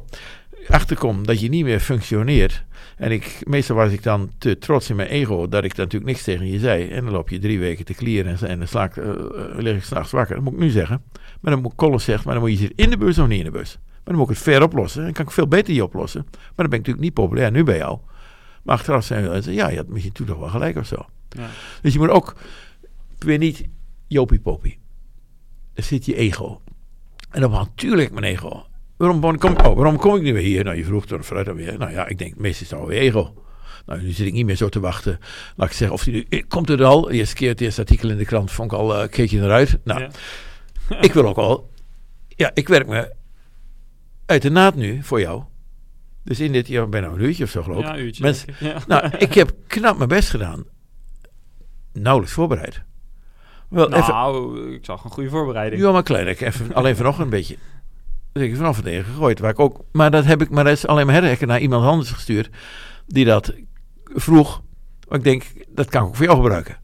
achterkom dat je niet meer functioneert... En ik, meestal was ik dan te trots in mijn ego dat ik natuurlijk niks tegen je zei. En dan loop je drie weken te klieren en, en dan sla ik, eh, eh, lig ik s'nachts wakker. Dat moet ik nu zeggen. Maar dan moet Colin zegt, maar dan moet je zitten in de bus of niet in de bus. Maar dan moet ik het ver oplossen. Dan kan ik veel beter die oplossen. Maar dan ben ik natuurlijk niet populair nu bij jou. Maar achteraf zijn we ja, je had misschien toen toch wel gelijk of zo. ja. Dus je moet ook weer niet jopie popie. Er zit je ego. En dan natuurlijk mijn ego. Waarom kom, oh, waarom kom ik nu weer hier? Nou, je vroeg er vooruit alweer. Nou ja, ik denk, meestal is het alweer ego. Nou, nu zit ik niet meer zo te wachten. Laat ik zeggen, of die nu, eh, komt het al? De eerste keer het eerste artikel in de krant vond ik al, uh, keek je eruit. Nou, Ja. ik wil ook al, ja, ik werk me uit de naad nu voor jou. Dus in dit jaar bijna een uurtje of zo geloof ik. Ja, een uurtje. Mensen- denk ik. Ja. Nou, ik heb knap mijn best gedaan. Nauwelijks voorbereid. Wel, even, nou, ik zag een goede voorbereiding. ja, maar klein. Ik even, alleen vanochtend een beetje. Dus ik heb vanaf het tegen gegooid. Waar ik ook, maar dat heb ik, maar dat is alleen maar herrekken naar iemand anders gestuurd. Die dat vroeg. Maar ik denk, dat kan ik ook voor jou gebruiken.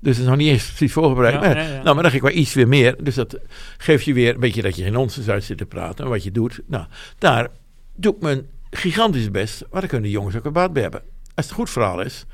Dus het is nog niet eens precies voorbereid. Ja, maar, ja, ja. Nou, maar dan ga ik wel iets weer meer. Dus dat geeft je weer een beetje dat je geen nonsens uit zit te praten. En wat je doet. Nou, daar doe ik mijn gigantisch best. Maar daar kunnen de jongens ook een baat bij hebben. Als het een goed verhaal is,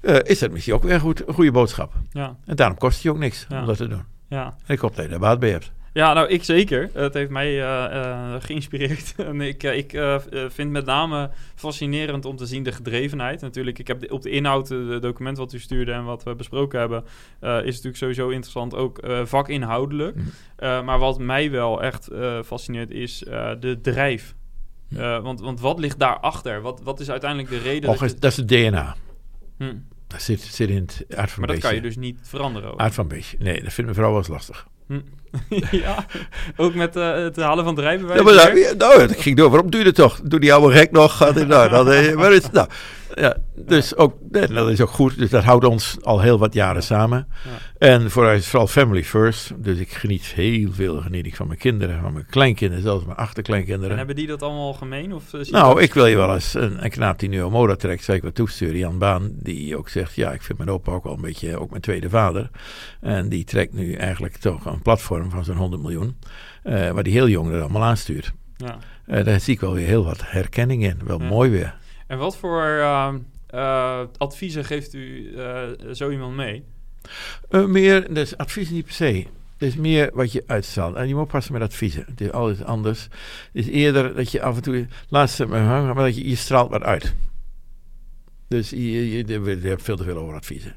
eh, is dat misschien ook weer een, goed, een goede boodschap. Ja, En daarom kost het je ook niks Ja. om dat te doen. ja. En ik hoop dat je daar baat bij hebt. Ja, nou, ik zeker. Het heeft mij eh, eh, geïnspireerd. en ik, eh, ik vind met name fascinerend om te zien de gedrevenheid. Natuurlijk, ik heb de- op de inhoud, de document wat u stuurde en wat we besproken hebben, is natuurlijk sowieso interessant. Ook vakinhoudelijk. Mhm. Maar wat mij wel echt fascineert is de drijf. Eh, want, want wat ligt daarachter? Wat, wat is uiteindelijk de reden? Och, dat is- je- dat is het DNA. Hm, Dat zit, zit in het aard van Maar dat kan je dus niet veranderen. ook. Aard van beestje. Nee, dat vindt mijn vrouw wel eens lastig. ja, ook met eh, het halen van drijfbewijs. Ja, maar nou, nou, ik ging door. Waarom doe je dat toch? Doe die oude gek nog. Gaat hij nou, dan, eh, het nou? Ja, dus ook, dat is ook goed. Dus dat houdt ons al heel wat jaren samen. Ja. En voor is vooral family first. Dus ik geniet heel veel geniet ik van mijn kinderen, van mijn kleinkinderen, zelfs mijn En achterkleinkinderen. hebben die dat allemaal gemeen? Of, eh, Nou, ik wil je wel eens een, een knaap die nu een moda trekt, zou ik wat toesturen. Jan Baan, die ook zegt, ja, ik vind mijn opa ook wel een beetje, ook mijn tweede vader. En die trekt nu eigenlijk toch een platform van zo'n 100 miljoen, eh, waar die heel jong er allemaal aanstuurt. Ja. Eh, daar zie ik wel weer heel wat herkenning in. Wel Ja. mooi weer. En wat voor ehm, eh, adviezen geeft u eh, zo iemand mee? Eh, meer, dus advies niet per se. Het is meer wat je uitstraalt. En je moet passen met adviezen. Het is alles anders. Het is eerder dat je af en toe, laatste maar hangen, maar dat je, je straalt wat uit. Dus je, je, je, hebt veel te veel over adviezen.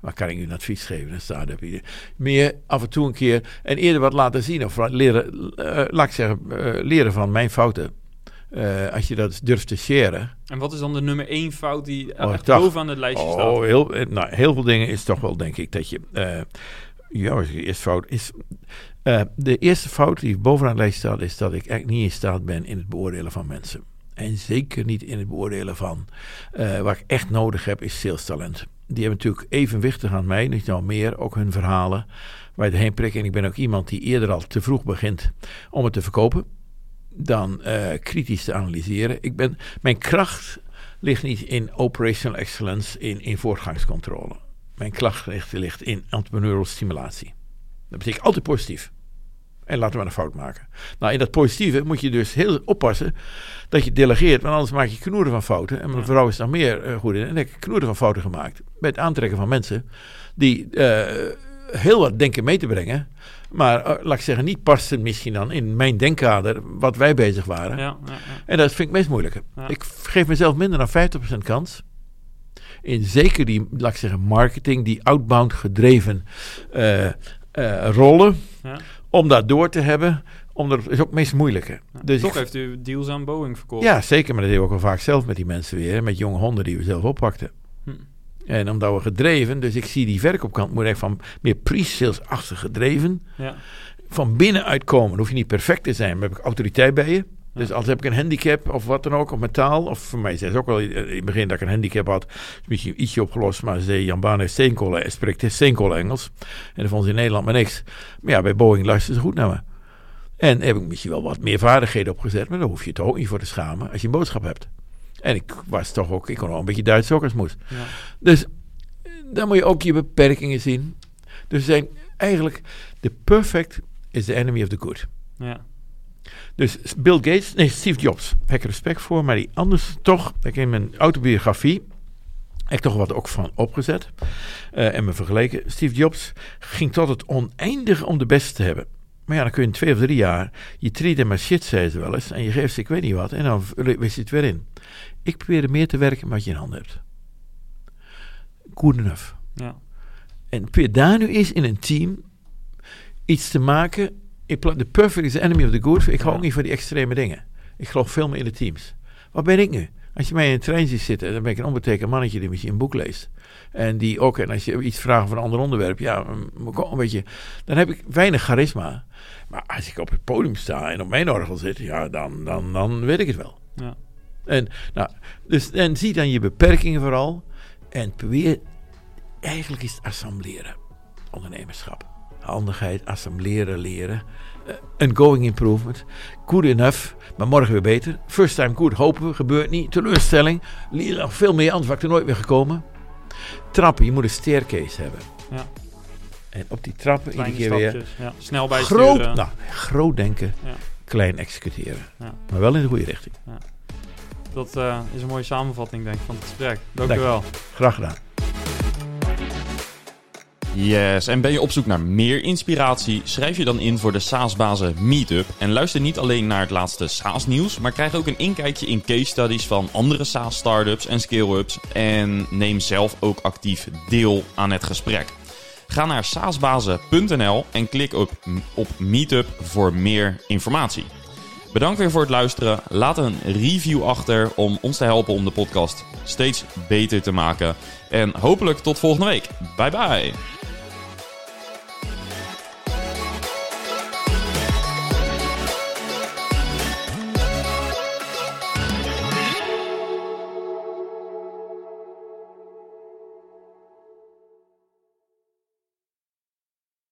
Waar kan ik u een advies geven? Er weer. Meer af en toe een keer en eerder wat laten zien of leren, laat ik zeggen, leren van mijn fouten. Eh, als je dat durft te sharen. En wat is dan de nummer één fout die Oh, echt bovenaan het lijstje staat? Oh, heel, eh, nou, heel veel dingen is toch wel, denk ik, dat je. eh ja, als je eerst fout is. de eerste fout die bovenaan de lijst staat, is dat ik echt niet in staat ben in het beoordelen van mensen. En zeker niet in het beoordelen van. wat ik echt nodig heb, is sales talent. Die hebben natuurlijk evenwichtig aan mij, niet nou meer, ook hun verhalen. Waar je erheen prikken. En ik ben ook iemand die eerder al te vroeg begint om het te verkopen. Dan eh, kritisch te analyseren. Ik ben, mijn kracht ligt niet in operational excellence, in, in voortgangscontrole. Mijn kracht ligt, ligt in entrepreneurial stimulatie. Dat betekent altijd positief. En laten we maar een fout maken. Nou, in dat positieve moet je dus heel oppassen dat je delegeert, want anders maak je knoeren van fouten. En mijn vrouw is nog meer eh, goed in. En ik heb knoeren van fouten gemaakt. Bij het aantrekken van mensen die eh, heel wat denken mee te brengen. Maar eh, laat ik zeggen, niet passen misschien dan in mijn denkkader wat wij bezig waren. Ja, ja. En dat vind ik best moeilijk. Ja. Ik geef mezelf minder dan 50% kans. In zeker die, laat ik zeggen, marketing, die outbound gedreven eh, eh, rollen. Ja. Om dat door te hebben. Om dat is ook het meest moeilijke. Ja. Dus Toch heeft u deals aan Boeing verkocht. ja, zeker. Maar dat deden we ook al vaak zelf met die mensen weer. Met jonge honden die we zelf oppakten. Hm. En omdat we gedreven, dus ik zie die verkoopkant moet echt van meer pre-sales-achtig gedreven. Ja. Van binnenuit komen. hoef je niet perfect te zijn, maar heb ik autoriteit bij je. Dus als heb ik een handicap of wat dan ook, of metaal. Of voor mij zei ze ook wel in het begin dat ik een handicap had. Is misschien ietsje opgelost, maar ze zei Jan Baan heeft steenkolen, spreekt steenkolen Engels. En dat vond ze in Nederland maar niks. Maar ja, bij Boeing luisteren ze goed naar me. En heb ik misschien wel wat meer vaardigheden opgezet, maar daar hoef je toch ook niet voor te schamen als je een boodschap hebt. En ik was toch ook, ik kon wel een beetje Duits moest. Ja. Dus dan moet je ook je beperkingen zien. Dus we zijn eigenlijk, the perfect is the enemy of the good. Ja. Dus Bill Gates, nee, Steve Jobs, heb ik respect voor, maar die anders toch, ik in mijn autobiografie, heb ik toch wat ook van opgezet eh, en me vergeleken. Steve Jobs ging tot het oneindige om de beste te hebben. Maar ja, dan kun je in twee of drie jaar, je treat hem maar shit, zei ze wel eens, en je geeft ze ik weet niet wat, en dan wist je het weer in. Ik probeerde meer te werken met wat je in handen hebt. Good enough. Ja. En probeer daar nu eens in een team iets te maken. The perfect is the enemy of the good. Ik hou ook niet van die extreme dingen. Ik geloof veel meer in de teams. Wat ben ik nu? Als je mij in een trein ziet zitten, dan ben ik een onbetekend mannetje die misschien een boek leest. En die ook, en als je iets vraagt over een ander onderwerp, ja, een beetje, dan heb ik weinig charisma. Maar als ik op het podium sta en op mijn orgel zit, ja, dan, dan, dan weet ik het wel. Ja. En, nou, dus, en zie dan je beperkingen vooral. En probeer, eigenlijk is het assembleren, ondernemerschap. Handigheid, assembleren, leren. Een uh, going improvement. Good enough, maar morgen weer beter. First time good, hopen we, gebeurt niet. Teleurstelling, nog veel meer antwoord, er nooit meer gekomen. Trappen, je moet een staircase hebben. Ja. En op die trappen Kleine iedere keer stapjes, weer. Ja. Snel bijsturen. Groot, nou, groot denken, ja. klein executeren. Ja. Maar wel in de goede richting. Dat uh, is een mooie samenvatting, denk ik, van het gesprek. Dank, Dank u wel. Graag gedaan. Yes, en ben je op zoek naar meer inspiratie? Schrijf je dan in voor de SaaS-bazen Meetup. En luister niet alleen naar het laatste SaaS-nieuws, maar krijg ook een inkijkje in case studies van andere SaaS-startups en scale-ups. En neem zelf ook actief deel aan het gesprek. Ga naar saasbazen.nl en klik op, op Meetup voor meer informatie. Bedankt weer voor het luisteren. Laat een review achter om ons te helpen om de podcast steeds beter te maken. En hopelijk tot volgende week. Bye bye.